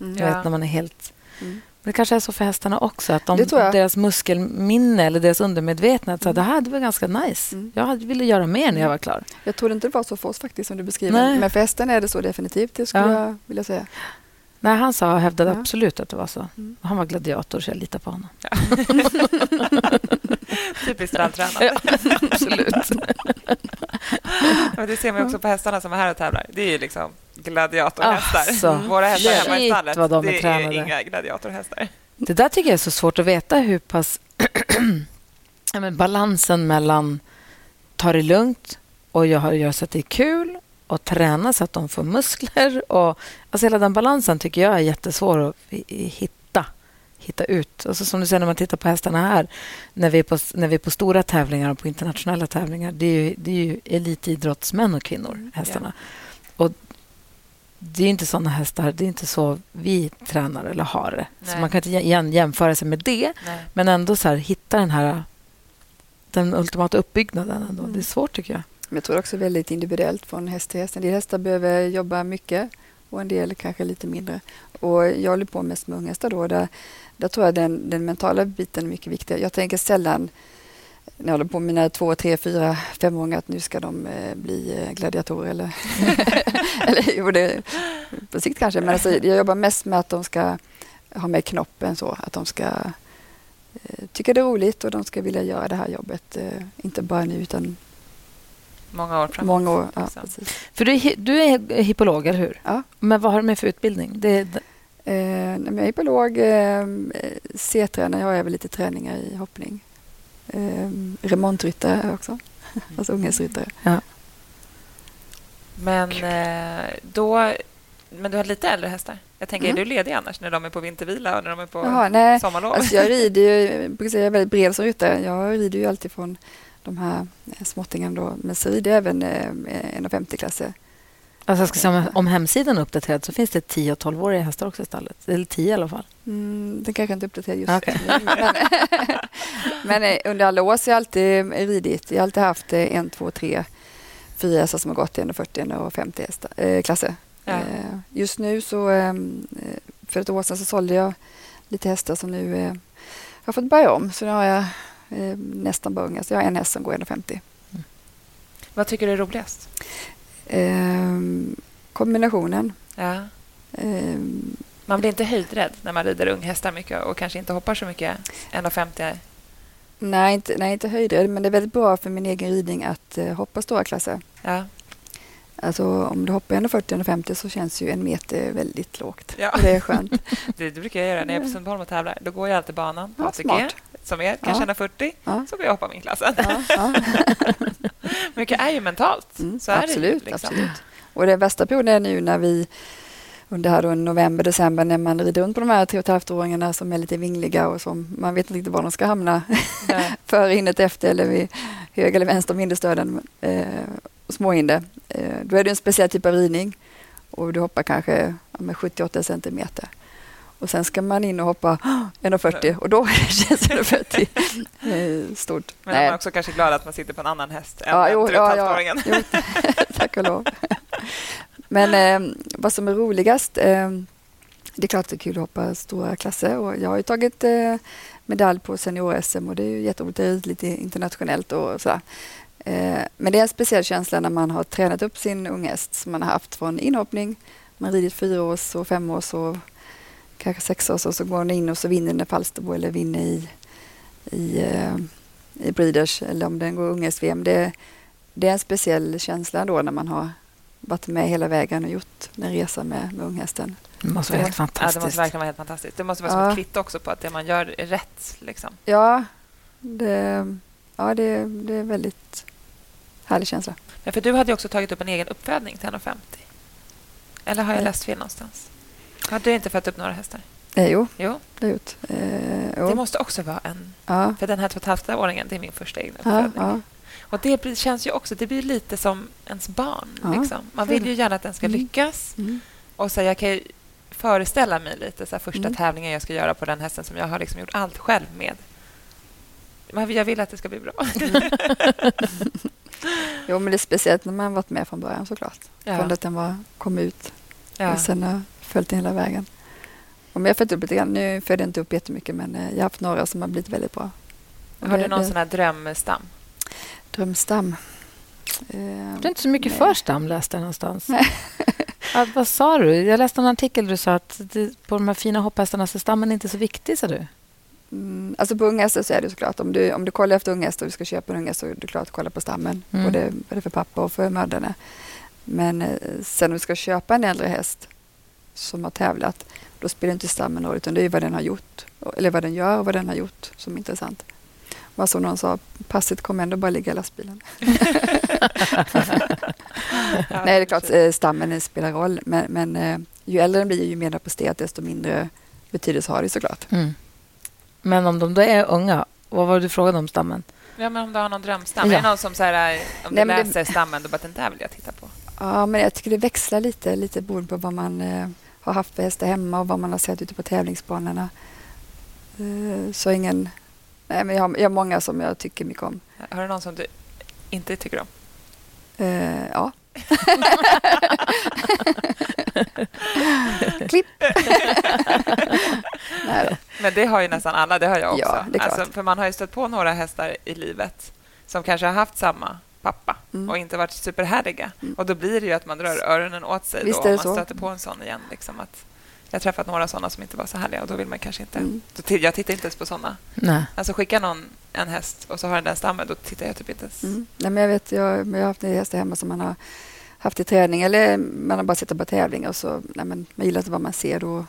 Mm. Jag Ja. vet när man är helt... Mm. Men det kanske är så för hästarna också. Att de, deras muskelminne eller deras undermedvetna, att så här, det här det var ganska nice. Mm. Jag ville göra mer när jag var klar. Jag tror inte det var så för oss faktiskt som du beskriver. Nej. Men för hästen är det så definitivt. Det skulle Ja. jag vilja säga. Nej, han sa och hävdade Ja. absolut att det var så. Mm. Han var gladiator, så jag litar på honom. <laughs> Typiskt vältränad. Ja, absolut. Men det ser man också på hästarna som är här och tävlar. Det är ju liksom gladiatorhästar. Alltså, Våra hästar hemma i stallet, vad de är det är tränade. inga gladiatorhästar. Det där tycker jag är så svårt att veta hur pass... <clears throat> ja, men balansen mellan ta det lugnt och jag har- gör så att det är kul och träna så att de får muskler. Och, alltså hela den balansen tycker jag är jättesvår att hitta, hitta ut. Alltså som du säger när man tittar på hästarna här, när vi är på, när vi är på stora tävlingar och på internationella tävlingar, det är ju, det är ju elitidrottsmän och kvinnor, hästarna. Och det är inte såna hästar, det är inte så vi tränar eller har det. Så man kan inte jämföra sig med det, Nej. men ändå så här, hitta den här den ultimata uppbyggnaden. Ändå. Mm. Det är svårt, tycker jag. Men jag tror också väldigt individuellt från häst till häst. En del hästar behöver jobba mycket och en del kanske lite mindre. Och jag håller på mest med unghästar då. Där, där tror jag den, den mentala biten är mycket viktigare. Jag tänker sällan när jag håller på med mina två, tre, fyra, femåringar att nu ska de eh, bli eh, gladiatorer. Eller, <laughs> eller jo, det, på sikt kanske. Men alltså, jag jobbar mest med att de ska ha med knoppen så. Att de ska eh, tycka det är roligt och de ska vilja göra det här jobbet. Eh, inte bara nu utan Många år framåt. många år. Ja, precis. För du är, du är hippolog, eller hur? Ja. Men vad har du med för utbildning? Det, är- Eh, jag är hippolog, eh, C-tränare, jag har även lite träningar i hoppning. Eh, remontryttare också, <laughs> alltså unghästryttare. Men, eh, då, men du har lite äldre hästar. Jag tänker, Mm. är du ledig annars när de är på vintervila och när de är på Jaha, nej, sommarlov? alltså jag rider ju, jag brukar säga jag är väldigt bred som ryttare. Jag rider ju alltid från de här eh, småttingarna då, rider jag även eh, 1,50-klasser. alltså jag ska säga, om, om hemsidan är uppdaterad så finns det 10 och 12-åriga hästar också i stallet. Eller 10 i alla fall. Mm, den kanske inte är uppdaterad just Okej. nu. Men, <laughs> men eh, under alla år så har jag alltid ridit. Jag har alltid haft en, två, tre, fyra hästar som har gått i 1,40 och 50 hästar, eh, klasser. Ja. Just nu så eh, för ett år sedan så sålde jag lite hästar som nu har fått börja om. Så nu har jag eh, nästan bara unga. Så jag har en häst som går 1,50. Vad tycker du är roligast? Eh, kombinationen. Ja. Eh, Man blir inte höjdrädd när man rider unghästar mycket och kanske inte hoppar så mycket. 1,50. nej, inte, nej, inte höjdrädd, men det är väldigt bra för min egen ridning att eh, hoppa stora klasser. Ja. Alltså om du hoppar 1,40-1,50 så känns ju en meter väldigt lågt. Ja. Det är skönt. Det, <laughs> det brukar jag göra när jag är på Sundbyholm och tävlar. Då går jag alltid banan på Ja, ATG, smart. Som är kanske Ja. 1,40. Ja. Så går jag hoppa min klassen. Ja. <laughs> Mycket är ju mentalt. Mm, så är absolut, det. Liksom. absolut. Och den värsta perioden är nu när vi under här november, december när man rider runt på de här tre och ett åringarna som är lite vingliga och som man vet inte riktigt var de ska hamna. <laughs> Före hindret, efter eller vid höger eller vänster om hinderstöden. Eh, småhinder. Eh, då är det en speciell typ av ridning och du hoppar kanske ja, med 78 centimeter. Och sen ska man in och hoppa <gasps> 1,40 och då känns 1,40 eh, stort. Men man är också kanske glad att man sitter på en annan häst än Ja, jo, ja, ja. Jo, <laughs> tack och lov. Men eh, vad som är roligast, eh, det är klart det är kul att hoppa stora klasser och jag har ju tagit eh, medalj på senior-SM och det är ju jätteroligt. Det är lite internationellt och sådär. Eh, men det är en speciell känsla när man har tränat upp sin unghäst som man har haft från inhoppning. Man har ridit fyra års och fem års och kanske sex års och så går man in och så vinner den i Falsterbo eller vinner i, i, eh, i Breeders eller om den går unghäst-VM. Det, det är en speciell känsla då när man har varit med hela vägen och gjort en resa med, med unghästen. Det måste vara helt fantastiskt. Ja, det måste verkligen vara helt fantastiskt. Det måste vara som Ja. ett kvitto också på att det man gör är rätt. Liksom. Ja, det, ja det, det är väldigt härlig känsla. Ja, för du hade ju också tagit upp en egen uppfödning till 1,50. Eller har jag läst fel någonstans? Har du inte fött upp några hästar? Eh, jo, Jo, det har jag gjort. Eh, det måste också vara en... ja, För den här två och ett åringen, det är min första egna ja, ja. Och det känns ju också, det blir lite som ens barn. Ja, liksom. Man vill ju gärna att den ska Mm. lyckas. Mm. Och så jag kan ju föreställa mig lite så här, första Mm. tävlingen jag ska göra på den hästen som jag har liksom gjort allt själv med. Men jag vill att det ska bli bra. <laughs> Jo, men det är speciellt när man varit med från början såklart. Från att den var, kom ut ja. och sen följt den hela vägen. Och men jag har följt upp lite grann. Nu följde jag inte upp jättemycket men eh, jag har haft några som har blivit väldigt bra. Har du någon det- sån här drömstam? Drömstam. Eh, Det är inte så mycket Nej. för stam, läste jag någonstans. Nej. Att, vad sa du? Jag läste en artikel där du sa att det, på de här fina hopphästarna så är stammen inte så viktig, sa du. Mm, alltså på unghästar så är det såklart. Om du, om du kollar efter unghästar och du ska köpa en unghäst så är det klart att kolla på stammen. Mm. Både, både för pappa och för mödrarna. Men eh, sen om du ska köpa en äldre häst som har tävlat då spelar inte stammen roll utan det är vad den har gjort. Eller vad den gör och vad den har gjort som är intressant. Vad som någon sa, passet kommer ändå bara ligga i lastbilen. <laughs> Nej, det är klart eh, stammen spelar roll. Men, men eh, ju äldre den blir ju mer på stet desto mindre betydelse har det såklart. Mm. Men om de då är unga, vad var det du frågade om stammen? Ja, men om du har någon drömstam? Ja. Är det någon som så här, om Nej, du men det- läser stammen, då bara den där vill jag titta på? Ja, men jag tycker det växlar lite, lite beroende på vad man eh, har haft för hästar hemma och vad man har sett ute på tävlingsbanorna. Eh, så ingen... Nej, men jag har, jag har många som jag tycker mycket om. Har du någon som du inte tycker om? Eh, ja. <laughs> Klipp! <laughs> Nej. Men det har ju nästan alla, det har jag också. Ja, alltså, för man har ju stött på några hästar i livet som kanske har haft samma pappa Mm. och inte varit superhärliga. Mm. Och då blir det ju att man drar öronen åt sig Visst då, om man stöter på en sån igen. Liksom att jag har träffat några såna som inte var så härliga och då vill man kanske inte... Mm. Jag tittar inte ens på såna. Nej. Alltså skicka någon en häst och så har den den stammen, då tittar jag typ inte ens. Mm. Nej, men jag, vet, jag, jag har haft hästar hemma som man har haft i träning eller man har bara sett på tävlingar och så, nej, men man gillar inte vad man ser då.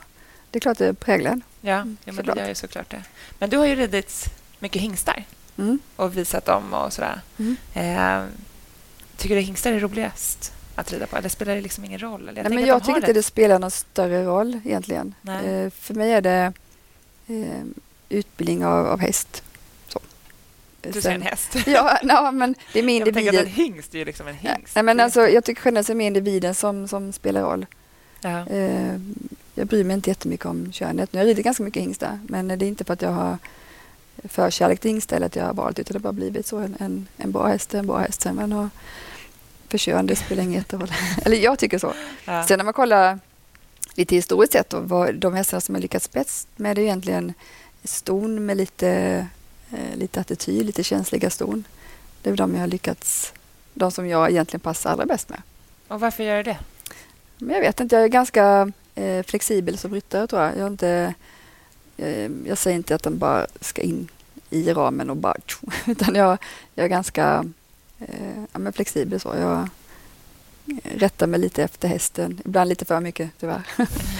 Det är klart det präglar en. Ja, Mm, ja men såklart. det gör ju såklart det. Men du har ju ridit mycket hingstar Mm. och visat dem och sådär. Mm. Eh, tycker du hingstar är roligast att rida på? Eller spelar det liksom ingen roll? Eller Nej, tänker men jag de tycker inte det spelar någon större roll egentligen. Nej. Eh, för mig är det eh, utbildning av, av häst. Så. Du Sen- ser en häst. <laughs> Ja, <laughs> no, men det är mer Jag tänker att en individen. hingst är ju liksom en hingst. Nej, men Det- alltså, jag tycker generellt att det är mer individen som, som spelar roll. ja. Eh, jag bryr mig inte jättemycket om könet. Nu har jag ridit ganska mycket hingstar, men det är inte för att jag har förkärlek till att jag har valt, utan det har bara blivit så. En, en, en bra häst är en bra häst. Sen man har för kön, det spelar ingen jätteroll. <laughs> eller jag tycker så. Ja. Sen när man kollar lite historiskt sett, och vad, de hästarna som har lyckats bäst med det är egentligen ston med lite, eh, lite attityd, lite känsliga ston. Det är de jag har lyckats, de som jag egentligen passar allra bäst med. Och varför gör du det? Men jag vet inte, jag är ganska eh, flexibel som ryttare tror jag. Jag, är inte, jag säger inte att den bara ska in i ramen och bara tjo, <laughs> utan jag, jag är ganska eh, ja, men flexibel så. Jag eh, rättar mig lite efter hästen, ibland lite för mycket tyvärr.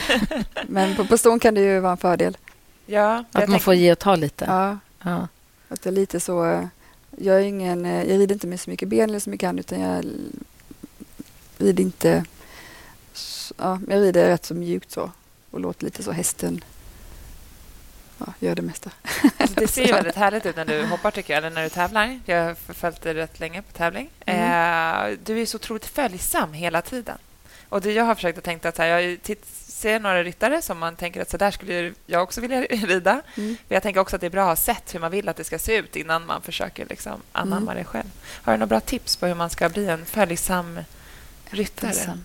<laughs> men på, på ston kan det ju vara en fördel. Ja, Att man får ge och ta lite. Ja, Ja. att jag är lite så, eh, jag är ingen, eh, jag rider inte med så mycket ben eller så mycket hand utan jag rider inte, ja, jag rider rätt så mjukt så och låter lite så hästen ja, göra det mesta. Alltså, det ser ju <laughs> väldigt härligt ut när du hoppar, tycker jag, eller när du tävlar. Jag har följt dig rätt länge på tävling. Mm. Eh, du är så otroligt följsam hela tiden. Och det jag har försökt att tänka att så här, jag ser några ryttare som man tänker att så där skulle jag också vilja <laughs> rida. Mm. Men jag tänker också att det är bra att ha sett hur man vill att det ska se ut innan man försöker liksom anamma Mm. det själv. Har du några bra tips på hur man ska bli en följsam ryttare? Följsam.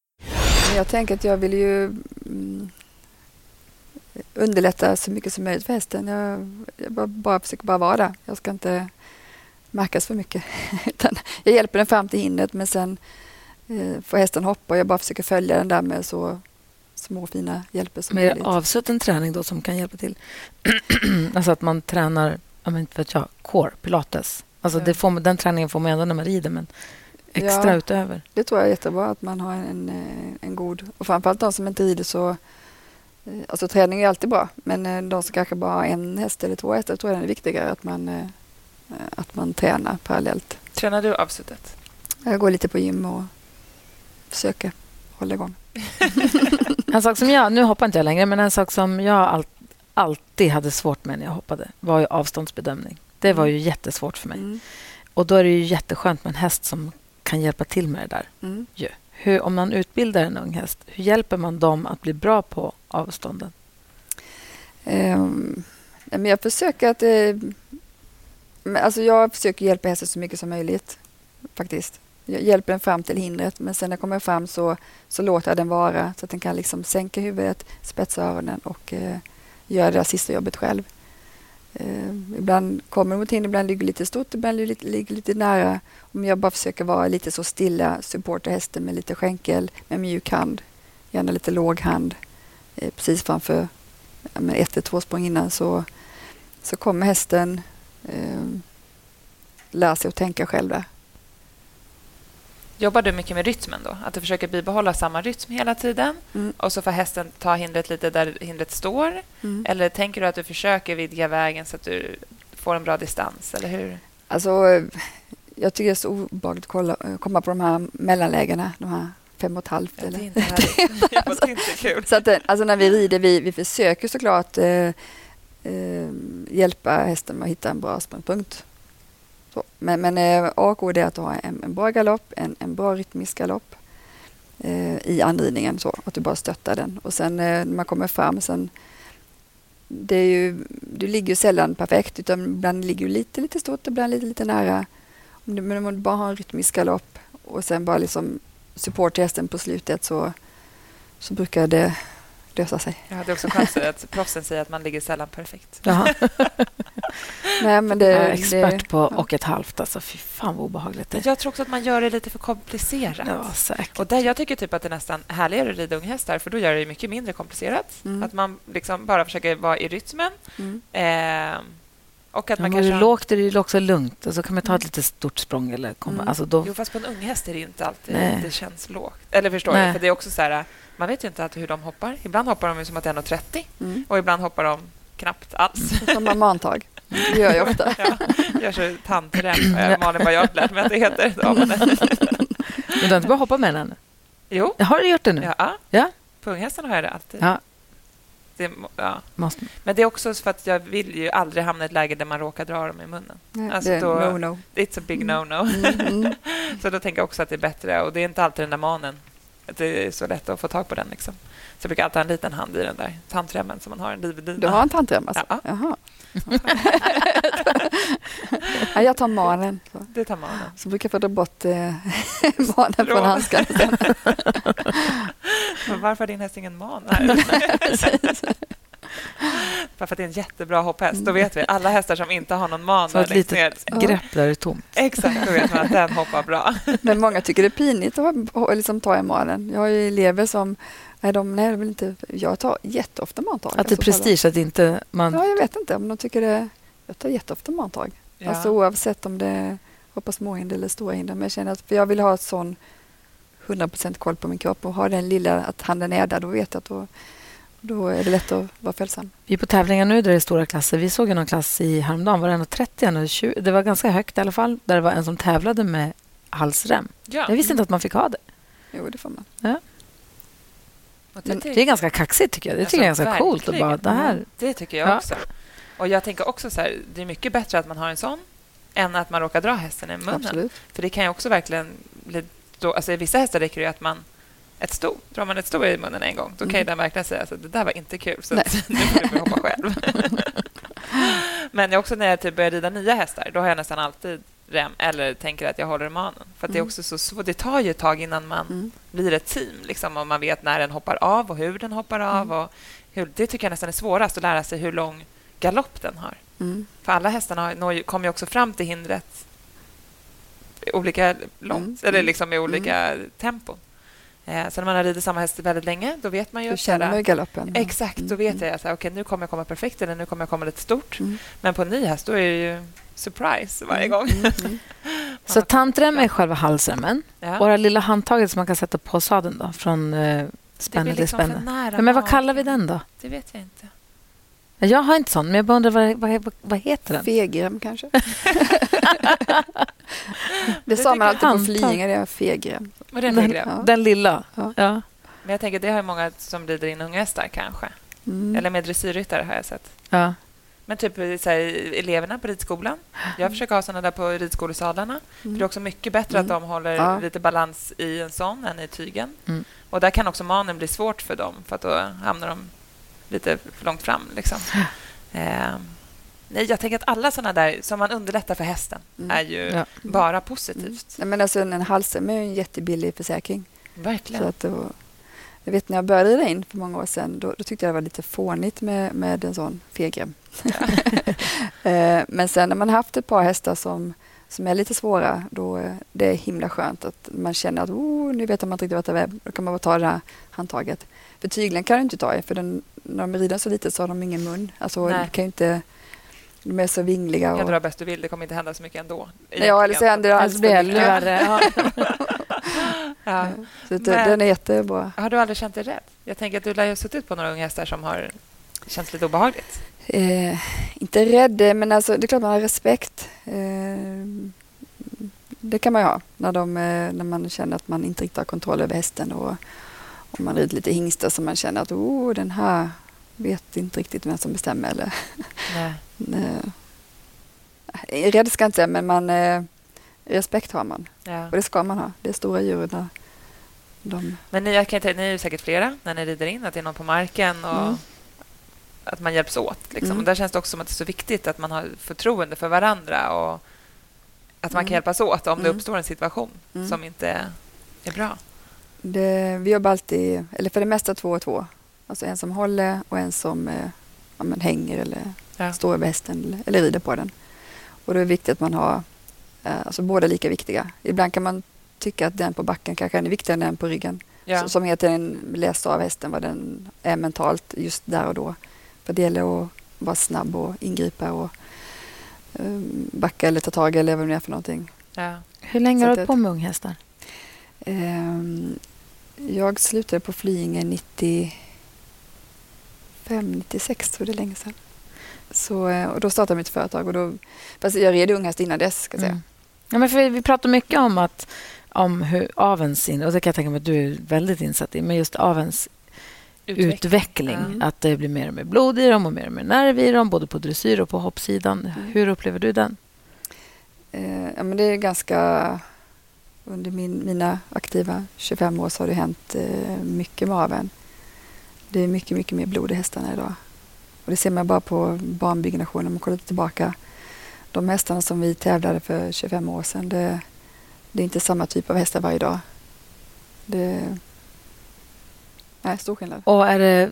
Men jag tänker att jag vill ju mm, underlätta så mycket som möjligt för hästen. Jag, jag bara, bara försöker bara vara där. Jag ska inte märkas för mycket. <laughs> Jag hjälper den fram till hindret men sen eh, får hästen hoppa och jag bara försöker följa den där med så små fina hjälper som möjligt. avsutten träning då som kan hjälpa till. <clears throat> alltså att man tränar, jag vet inte vet jag, core, pilates. Alltså Ja. det får, den träningen får man ändå när man rider, men extra Ja. utöver. Det tror jag är jättebra att man har en, eh, en god... Och framförallt de som inte rider så... eh, Alltså träning är alltid bra men eh, de som kanske bara har en häst eller två hästar tror jag det är viktigare att man, att man tränar parallellt. Tränar du avsuttet? Jag går lite på gym och försöker hålla igång. <laughs> En sak som jag, nu hoppar inte jag längre, men en sak som jag all, alltid hade svårt med när jag hoppade var ju avståndsbedömning. Det var ju jättesvårt för mig. Mm. Och då är det ju jätteskönt med en häst som kan hjälpa till med det där. Mm. Ju. Hur, om man utbildar en ung häst, hur hjälper man dem att bli bra på avstånden? Men jag försöker att... Eh, alltså jag försöker hjälpa hästen så mycket som möjligt. Faktiskt. Jag hjälper den fram till hindret men sen när jag kommer fram så, så låter jag den vara så att den kan liksom sänka huvudet, spetsa öronen och eh, göra det där sista jobbet själv. Eh, ibland kommer de mot hinder, ibland ligger lite stort, ibland ligger lite, lite nära. Om jag bara försöker vara lite så stilla, supporta hästen med lite skänkel, med mjuk hand, gärna lite låg hand, eh, precis framför med ett eller två språng innan så, så kommer hästen eh, lära sig att tänka själv där. Jobbar du mycket med rytmen då? Att du försöker bibehålla samma rytm hela tiden Mm. och så får hästen ta hindret lite där hindret står? Mm. Eller tänker du att du försöker vidga vägen så att du får en bra distans? Eller hur? Alltså, jag tycker det är så obehagligt att eh, komma på de här mellanlägena, de här fem och ett halvt. Ja, det är eller? inte härligt. <laughs> Det är inte kul. Så att, eh, alltså när vi rider, vi, vi försöker såklart eh, eh, hjälpa hästen med att hitta en bra språngpunkt. Så. Men, men eh, A och O är att ha en, en bra galopp, en, en bra rytmisk galopp eh, i anridningen. Så, att du bara stöttar den. Och sen eh, när man kommer fram sen det är ju, du ligger ju sällan perfekt utan ibland ligger du lite, lite stort, ibland lite, lite nära. Om du, men om du bara har en rytmisk galopp och sen bara liksom support hästen på slutet så, så brukar det lösa sig. Jag hade också säga att proffsen säger att man ligger sällan perfekt. <laughs> Nej, men det, jag är expert det, på ja. och ett halvt. Alltså, fy fan vad obehagligt det är. jag tror också att man gör det lite för komplicerat. Ja, säkert. Och där jag tycker typ att det är nästan härligare att rida unghästar för då gör det mycket mindre komplicerat. Mm. Att man liksom bara försöker vara i rytmen. Mm. Eh, och att Ja, man är kanske... det lågt är det också lugnt. Och så kan man ta ett lite stort språng. Eller komma. Mm. Alltså då, Jo, fast på en unghäst är det ju inte alltid Nej. det känns lågt. Eller förstår Nej. du? För det är också så här, man vet ju inte alltid hur de hoppar. Ibland hoppar de som att det är 1,30 Mm. och ibland hoppar de knappt alls. Som man mantag. Det gör jag ofta. <laughs> Ja, gör så tandrem. Eh, Malin bara, jag har inte lärt mig att det heter. Ja, men, du har inte bara hoppat med den ännu? jo, Jag har du gjort det nu? ja. Ja. På unghästen har jag det alltid. Ja. Det, ja. Måste. Men det är också för att jag vill ju aldrig hamna i ett läge där man råkar dra dem i munnen. Nej, Alltså det är då- no, no. It's a big no-no. Mm, mm. <laughs> Så då tänker jag också att det är bättre. Och det är inte alltid den där manen. Att det är så lätt att få tag på den. Liksom. Så jag brukar alltid ha en liten hand i den där tandremmen som man har en livdina. Du har en tandrem alltså? Ja. Jaha. <laughs> ja, jag tar manen. Det tar manen. så brukar jag få dra bort eh, manen från handskarna sen. <laughs> Varför har din häst ingen man? <laughs> <laughs> Bara för att det är en jättebra hopphäst. Då vet vi. Alla hästar som inte har någon man Så ett ner. litet grepp där är tomt. Exakt, då vet man att den hoppar bra. <laughs> Men många tycker det är pinigt att ha- liksom, ta i manen. Jag har ju elever som Nej, de, nej, de vill inte. Jag tar jätteofta mantag. Att det är Alltså, prestige att inte man... Ja, jag vet inte om de tycker det. Jag tar jätteofta mantag. Ja. Alltså oavsett om det är hoppa småhinder eller stora hinder. Men jag känner att för jag vill ha ett sån 100% koll på min kropp och ha den lilla att handen är där, då vet jag att då, då är det lätt att vara följsam. Vi är på tävlingar nu där det är stora klasser. Vi såg någon klass i häromdagen. Var det 1,30 eller 20? Det var ganska högt i alla fall. Där det var en som tävlade med halsrem. Ja. Jag visste inte att man fick ha det. Jo, det får man. Men det är ganska kaxigt, tycker jag. Det tycker alltså, jag är ganska coolt. Och bara, det, här... det tycker jag ja. också. Och jag tänker också så här, det är mycket bättre att man har en sån än att man råkar dra hästen i munnen. Absolut. För det kan ju också verkligen bli... Då, alltså, I vissa hästar räcker det att man ett sto. Drar man ett sto i munnen en gång, då kan mm. den verkligen säga att det där var inte kul, så nu får du hoppa själv. <laughs> Men också när jag typ börjar rida nya hästar, då har jag nästan alltid rem eller tänker att jag håller manen. För mm. det är också så svårt. Det tar ju ett tag innan man mm. blir ett team. Liksom, och man vet när den hoppar av och hur den hoppar av. Mm. Och hur, det tycker jag nästan är svårast, att lära sig hur lång galopp den har. Mm. För alla hästarna kommer ju också fram till hindret olika långt, mm. eller liksom i olika mm. tempon. Eh, sen när man har ridit samma häst väldigt länge, då vet man ju... Då känner man galoppen. Exakt, då vet jag att okay, nu kommer jag komma perfekt eller nu kommer jag komma lite stort. Men på en ny häst, då är det ju surprise varje gång. Mm, mm. <laughs> så tantrem är själva halsremmen. Ja. Och det lilla handtaget som man kan sätta på sadeln då, från uh, spänne till liksom spänne. Ja, men vad kallar vi den då? Det vet jag inte. Jag har inte sån, men jag bara undrar vad, vad, vad heter den? Fegrem, kanske. <laughs> det sa man alltid på Flyinge, det är fegrem. Den, den, ja. den lilla? Ja. ja. Men jag tänker, det har många som rider in unga hästar, kanske. Mm. Eller med dressyrryttare, har jag sett. Ja. Men typ så här, eleverna på ridskolan. Jag försöker ha såna där på ridskolesadlarna. Mm. För det är också mycket bättre mm. att de håller ja. lite balans i en sån än i tygen. Mm. Och där kan också manen bli svårt för dem, för att då hamnar de lite för långt fram. Liksom. Eh, nej, jag tänker att alla såna där som man underlättar för hästen mm. är ju ja. bara positivt. Mm. men alltså, en halsrem är en jättebillig försäkring. Verkligen. Så att då, jag vet när jag började rida in för många år sedan, då, då, tyckte jag det var lite fånigt med, med en sån fegrem. Ja. <laughs> Eh, men sen när man haft ett par hästar som, som är lite svåra, då eh, det är himla skönt att man känner att oh, nu vet man inte riktigt vart det är. Då kan man bara ta det här handtaget. För tyglen kan du inte ta i, för den, när de rider så lite så har de ingen mun. Alltså, Nej. kan inte, de är så vingliga. Du kan dra bäst du vill, det kommer inte hända så mycket ändå. Ja, eller så händer det alls ännu värre. <laughs> Ja. Så det, men, den är jättebra. Har du aldrig känt dig rädd? Jag tänker att du lär ha suttit på några unga hästar som har känts lite obehagligt. Eh, inte rädd, men alltså, det är klart man har respekt. Eh, det kan man ju ha när, de, eh, när man känner att man inte riktigt har kontroll över hästen och, och man rider lite hingstar som man känner att oh, den här vet inte riktigt vem som bestämmer. Eller. Nej. Eh, rädd ska jag inte säga, men man, eh, respekt har man. Ja. Och det ska man ha. Det är stora djur. De... Men ni, jag kan, ni är säkert flera när ni rider in, att det är någon på marken och mm. att man hjälps åt. Liksom. Mm. där känns det också som att det är så viktigt att man har förtroende för varandra och att man mm. kan hjälpas åt om det mm. uppstår en situation mm. som inte är bra. Det, vi jobbar alltid, eller för det mesta två och två. Alltså en som håller och en som eh, ja, hänger eller ja. står över hästen eller, rider på den. Och det är viktigt att man har Eh, alltså båda lika viktiga. Ibland kan man tycka att den på backen kanske är viktigare än den på ryggen. Ja. som heter en läst av hästen vad den är mentalt just där och då. För det gäller att vara snabb och ingripa och um, backa eller ta tag eller vad det är för någonting. Ja. Hur länge har du hållit på med unghästar? Um, jag slutade på Flyinge 95, 96, så det är länge sedan. Så, eh, och då startade jag mitt företag. Och då, fast jag red unghäst innan dess. Ska jag säga. Mm. Ja, men för vi pratar mycket om att om hur avens, och det kan jag tänka mig att du är väldigt insatt i, men just avens utveckling. utveckling mm. Att det blir mer och mer blod i dem och mer och mer nerv i dem, både på dressyr och på hoppsidan. Mm. Hur upplever du den? Eh, ja, men det är ganska... Under min, mina aktiva 25 år så har det hänt eh, mycket med aveln. Det är mycket, mycket mer blod i hästarna idag. Och det ser man bara på banbyggnationen om man kollar tillbaka de hästarna som vi tävlade för 25 år sedan, det, det är inte samma typ av hästar varje dag. Det är stor skillnad. Och är det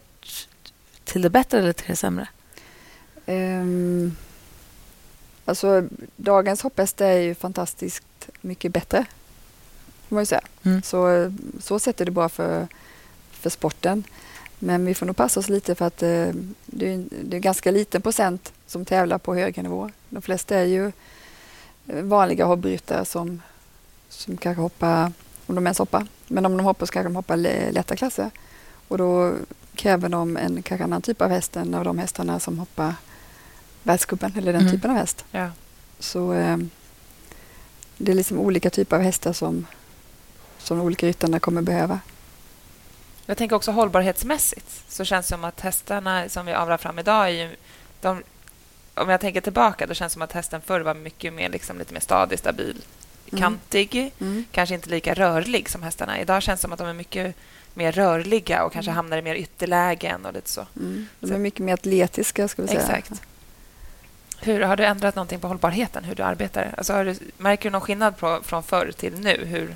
till det bättre eller till det sämre? Um, alltså, dagens hopphäst är ju fantastiskt mycket bättre, får man ju säga. Mm. Så, så sett är det bra för, för sporten. Men vi får nog passa oss lite för att eh, det, är, det är ganska liten procent som tävlar på högre nivå. De flesta är ju eh, vanliga hobbyryttare som, som kanske hoppar, om de ens hoppar, men om de hoppar så kanske de hoppar lätta klasser. Och då kräver de en kanske annan typ av häst än av de hästarna som hoppar världscupen eller den mm. typen av häst. Ja. Så eh, det är liksom olika typer av hästar som, som de olika ryttarna kommer behöva. Jag tänker också hållbarhetsmässigt så känns det som att hästarna som vi avlar fram idag är ju... De, om jag tänker tillbaka, då känns det som att hästen förr var mycket mer, liksom, lite mer stadig, stabil, Mm. kantig. Mm. Kanske inte lika rörlig som hästarna. Idag känns det som att de är mycket mer rörliga och kanske hamnar i mer ytterlägen och lite så. Mm. De Så- är mycket mer atletiska, ska vi säga. Exakt. Hur, har du ändrat någonting på hållbarheten, hur du arbetar? Alltså, du, märker du någon skillnad på, från förr till nu? Hur,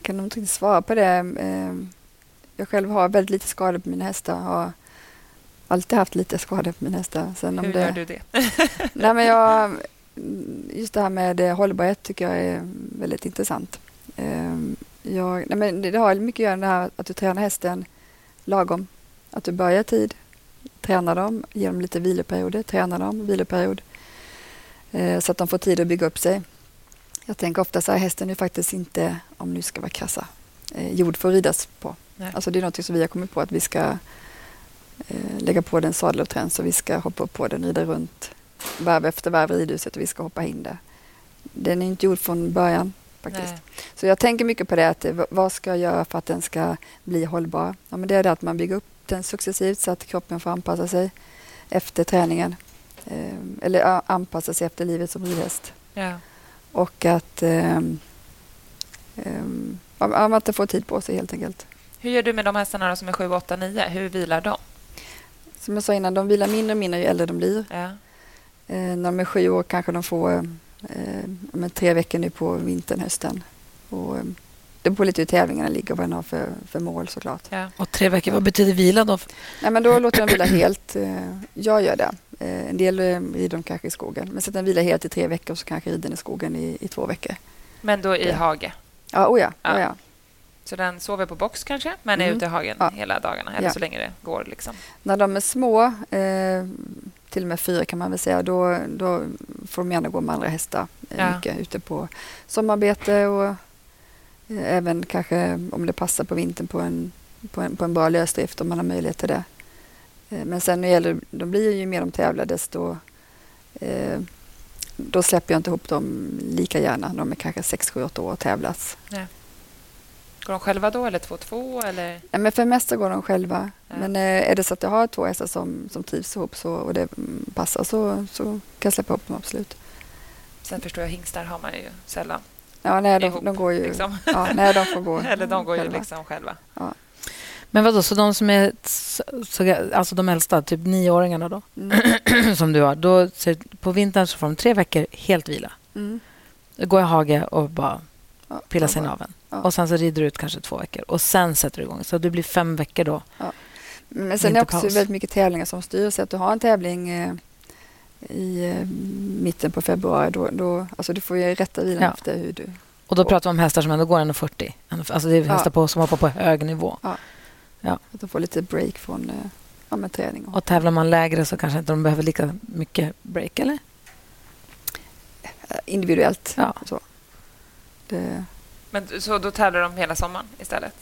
Jag kan nog inte svara på det. Eh, Jag själv har väldigt lite skador på mina hästar. Har alltid haft lite skador på mina hästar. Sen hur det... gör du det? <laughs> Nej, men jag, just det här med hållbarhet tycker jag är väldigt intressant. Ehm, Jag, nej, men det har mycket att göra med det här att du tränar hästen lagom. Att du börjar tid, tränar dem, ger dem lite viloperioder, tränar dem, viloperiod. Eh, Så att de får tid att bygga upp sig. Jag tänker ofta så här, hästen är faktiskt inte, om nu ska vara krassa, eh, gjord för att ridas på. Nej. Alltså det är något som vi har kommit på att vi ska eh, lägga på den sadel och träns och vi ska hoppa upp på den, rida runt varv efter varv i ridhuset och vi ska hoppa in där. Den är inte gjord från början faktiskt. Nej. Så jag tänker mycket på det, att eh, vad ska jag göra för att den ska bli hållbar? Ja, men det är det att man bygger upp den successivt så att kroppen får anpassa sig efter träningen. Eh, eller anpassa sig efter livet som ridhäst. Ja. Och att ehm, ja, att man får tid på sig helt enkelt. Hur gör du med de hästarna som är 7, 8, 9? Hur vilar de? Som jag sa innan, de vilar mindre och mindre ju äldre de blir. Ja. Eh, när de är sju år kanske de får eh, men tre veckor nu på vintern, hösten. Och, eh, det beror lite hur tävlingarna ligger och vad den har för, för mål såklart. Ja. Och tre veckor, vad betyder vila då? Nej, men då låter de vila helt. Eh, jag gör det. Eh, en del eh, rider de kanske i skogen. Men sätter den vila helt i tre veckor så kanske rider den i skogen i, i två veckor. Men då i Ja. hage? Ja, oh ja. Ja. Oh ja. Så den sover på box kanske, men är Mm. ute i hagen Ja. hela dagarna, eller Ja. så länge det går. Liksom. När de är små, eh, till och med fyra kan man väl säga, då, då får de gärna gå med andra hästar. Eh, Ja. Mycket ute på sommarbete och eh, även kanske om det passar på vintern på en, på en, på en bra lösdrift om man har möjlighet till det. Eh, men sen när det gäller, de blir ju mer de tävlar desto eh, då släpper jag inte ihop dem lika gärna. De är kanske 6, 7, 8 år och tävlas. Går de själva då, eller två, två? Eller? Nej, men för det mesta går de själva. Ja. Men eh, är det så att jag har två hästar som, som trivs ihop så, och det passar så, så kan jag släppa ihop dem absolut. Sen förstår jag, hingstar har man ju sällan. Ja, nej, de, Ihop, de går ju... Liksom. Ja, nej, de får gå <laughs> eller de går ju själva. liksom själva. Men vad då, så de som är så, så, alltså de äldsta, typ nioåringarna då, Mm. <clears throat> som du har, då, på vintern så får de tre veckor helt vila. Mm. Gå i hage och bara Ja, pilla ja, sig i naveln. ja. Och sen så rider du ut kanske två veckor och sen sätter du igång. Så det blir fem veckor då. Men sen är också Vinterpaus. väldigt mycket tävlingar som styr. Så att du har en tävling eh, i eh, mitten på februari, då, då, alltså du får ju rätta vilan Ja. efter hur du... Och då pratar vi om hästar som ändå går 1,40. Alltså det är Ja. hästar på, som hoppar på hög nivå. Att de får lite break från eh, ja, med träning. Och, Och tävlar man lägre så kanske inte de behöver lika mycket break, eller? eh, individuellt. Ja. Så. Det, Men, så då tävlar de hela sommaren istället?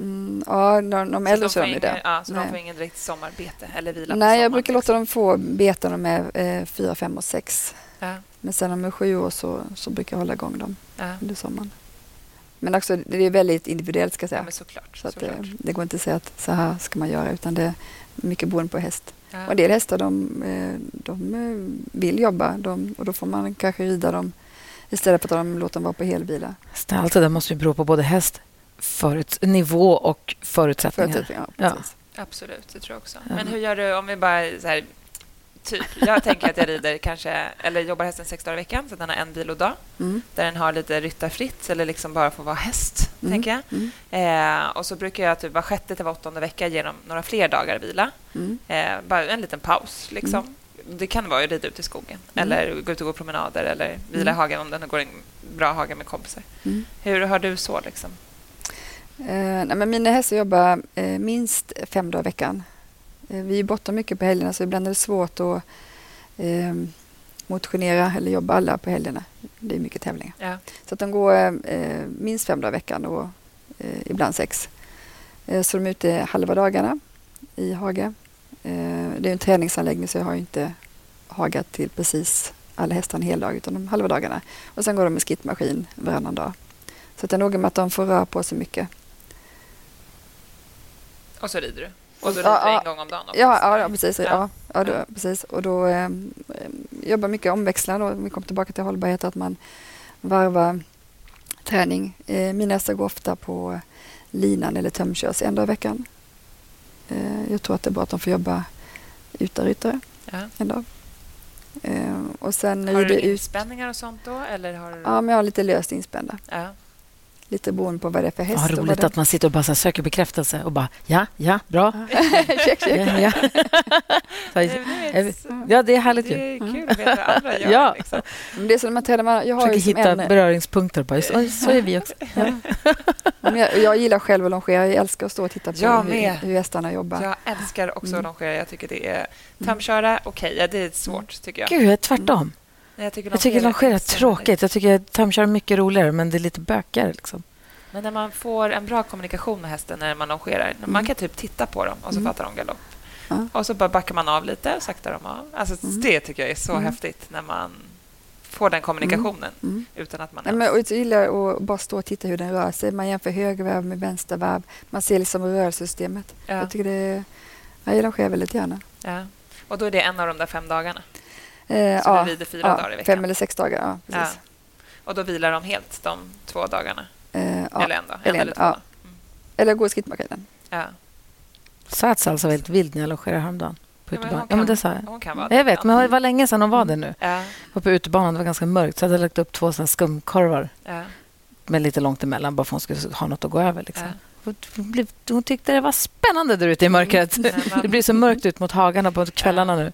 mm, ja, de, de äldre de så de ingen, det. ja, så de får ingen direkt sommarbete eller vila på Nej, jag brukar låta dem få beta när de är eh, fyra, fem och sex. Ja, Men sen när de är sju år så, så brukar jag hålla igång dem ja. under sommaren. Men också, det är väldigt individuellt ska jag ja säga. men såklart. så att, såklart. eh, det går inte att säga att så här ska man göra utan det är mycket beroende på häst. Ja. Och en del hästar de, eh, de eh, vill jobba de, och då får man kanske rida dem istället för att de låter dem vara på helvila. Allt det där måste ju bero på både häst, förut, nivå och förutsättningar. Förutsättningar, Ja. precis. Absolut, det tror jag också. Ja. Men hur gör du om vi bara så här, typ, jag tänker att jag rider kanske, eller jobbar hästen sex dagar i veckan, så att den har en vilodag, Mm. där den har lite ryttarfritt, eller liksom bara får vara häst, Mm. tänker jag. Mm. Eh, och så brukar jag typ var sjätte till var åttonde vecka ge dem några fler dagar vila. Mm. Eh, bara en liten paus, liksom. Det kan vara att rida ut i skogen, Mm. eller gå ut och gå promenader, eller vila Mm. i hagen om den går en bra hage med kompisar. Mm. Hur har du så, liksom? Eh, nej, men mina hästar jobbar eh, minst fem dagar i veckan. Eh, vi är borta mycket på helgerna så ibland är det svårt att eh, motionera eller jobba alla på helgerna. Det är mycket tävlingar. Ja. Så att de går eh, minst fem dagar i veckan och eh, ibland sex. Eh, så de är ute halva dagarna i hage. Eh, det är en träningsanläggning så jag har inte hagat till precis alla hästar en hel dag utan de halva dagarna. Och sen går de med skittmaskin varannan dag. Så att det är noga med att de får röra på sig mycket. Och så rider du. Och så Ja, ja. en gång om dagen. Ja, ja, precis. Ja. Ja. Då, precis. Och då eh, jobbar mycket omväxlande och vi kommer tillbaka till hållbarhet att man varvar träning. Eh, mina hästar går ofta på linan eller tömkörs en dag i veckan. Eh, jag tror att det är bra att de får jobba utan ryttare Ja. en dag. Eh, och sen Har du inspänningar och sånt då? Eller har du... Ja, men jag har lite löst inspända. Ja. Lite beroende på vad det är för häst. Ja, roligt det... att man sitter och bara söker bekräftelse och bara ja, ja, bra. <laughs> check, check. Ja, ja. <laughs> Så, Nej, men det, är, ja, det är härligt det ju. är kul att veta vad andra gör. Ja. Liksom. Det är som när man jag har Försöker ju som hitta en, beröringspunkter. Bara, så, så är <laughs> vi också. Ja. Jag, jag gillar själv att longera. Jag älskar att stå och titta på Jag hur, med. hur hästarna jobbar. Jag älskar också Mm. att longera. Jag tycker det är... Tömköra, okej, ja, det är svårt tycker jag. Gud, jag är tvärtom. Jag tycker Jag tycker longera är tråkigt. Jag tycker tömköra är mycket roligare, men det är lite bökigare. Liksom. Men när man får en bra kommunikation med hästen när man longerar, man Mm. kan typ titta på dem och så Mm. fattar de galopp. Ja. Och så bara backar man av lite och saktar de av. Alltså, Mm. Det tycker jag är så Mm. häftigt när man får den kommunikationen Mm. utan att man... Nej, men, och så gillar jag att bara stå och titta hur den rör sig. Man jämför högervarv med vänstervarv. Man ser liksom rörelsesystemet. ja, Jag tycker det är, jag longerar väldigt gärna. ja. Och då är det en av de där fem dagarna. Eh, Så ja, du rider fyra ja, dagar i veckan? Fem eller sex dagar, ja. Precis. Och då vilar de helt de två dagarna? Eh, ja. Eller en dag? En eller en, eller två? ja. Mm. Eller gå i skrittmaskinen. Ja. Sats alltså väldigt vild när jag longerade häromdagen. På Ja, men utebanan. hon Ja, men kan- det sa jag. Hon kan vara Jag vet, men det var länge sedan hon var det nu. Ja, Var på utebanan, det var ganska mörkt, så jag hade lagt upp två såna skumkorvar ja, med lite långt emellan, bara för att hon skulle ha något att gå över. Liksom. ja. Hon, tyckte det var spännande där ute i mörkret. Mm. <laughs> Det blir så mörkt ut mot hagarna på kvällarna nu.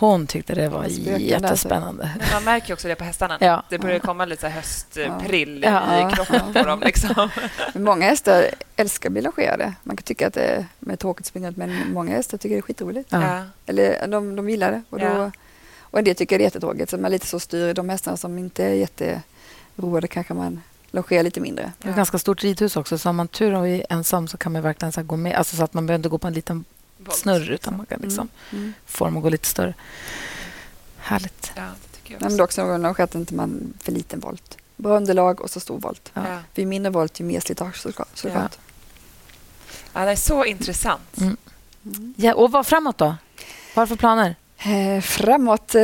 Hon tyckte det var där, jättespännande. Men man märker också det på hästarna. Ja. Det börjar komma lite höstprill Ja. i kroppen på dem. Liksom. <laughs> Många hästar älskar att bli longerade. Man kan tycka att det är med tråkigt springa men många hästar tycker det är skitroligt. Ja. Eller de, de gillar det. Och, då, Ja. och en del tycker det är jättetråkigt. Så man lite så styr de hästarna som inte är jätteroade kanske man longerar lite mindre. Det är ett ganska stort ridhus också, så har man tur och är ensam så kan man verkligen så gå med. Alltså så att man behöver inte gå på en liten snurr utan man kan liksom Mm. få dem att gå lite större. Härligt. Ja, det tycker jag Nej, också. men det är också någon longerat inte man för liten volt. Bra underlag och så stor volt. Ja. Ja. För ju mindre volt, ju mer slitage såklart. såklart. Ja, det är så intressant. Mm. Mm. Ja, och vad framåt då? Vad har du för planer? Eh, framåt, eh,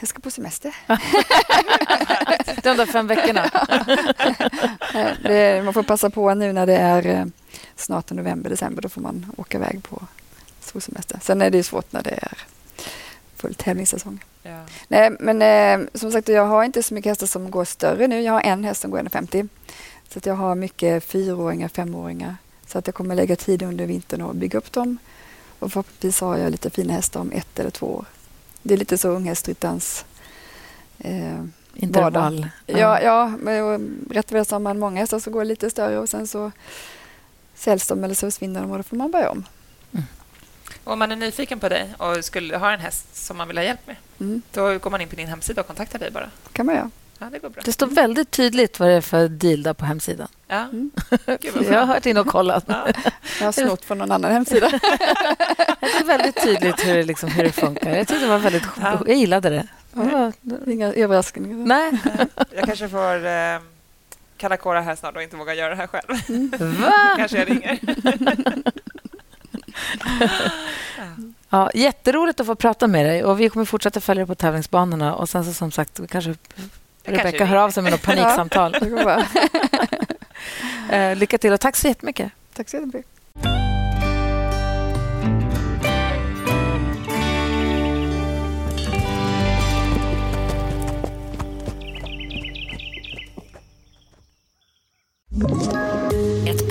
jag ska på semester. <laughs> De där fem veckorna. <laughs> Eh, det, man får passa på nu när det är eh, snart november, december. Då får man åka iväg på solsemester. Sen är det svårt när det är full tävlingssäsong. Ja. Nej, men eh, som sagt, jag har inte så mycket hästar som går större nu. Jag har en häst som går 1,50. Så att jag har mycket fyraåringar, femåringar. Så att jag kommer lägga tid under vintern och bygga upp dem. Och förhoppningsvis har jag lite fina hästar om ett eller två år. Det är lite så unghästryttarens eh, Intervall. Ja, ja men rätt väl så har man många hästar som går lite större och sen så säljs de eller så försvinner de och då får man börja om. Och Om man är nyfiken på dig och skulle ha en häst som man vill ha hjälp med, Mm, då går man in på din hemsida och kontaktar dig bara. kan man göra. Ja, det går bra. Det står väldigt tydligt vad det är för deal där på hemsidan. Ja. Mm. <laughs> Jag har hört in och kollat. Ja. Jag har snott från någon annan hemsida. <laughs> Det är väldigt tydligt hur det, liksom, hur det funkar. Jag tyckte det var väldigt... Ja. Jag gillade det. var, Inga överraskningar. nej. <laughs> Jag kanske får eh, kalla kåra här snart och inte våga göra det här själv. Va? kanske jag ringer. Ja, jätteroligt att få prata med dig. Och Vi kommer fortsätta följa dig på tävlingsbanorna. Och sen så som sagt, vi kanske Rebecka hör av sig med något <laughs> paniksamtal. <laughs> <laughs> Eh, lycka till och tack så jättemycket. Tack så jättemycket. Ett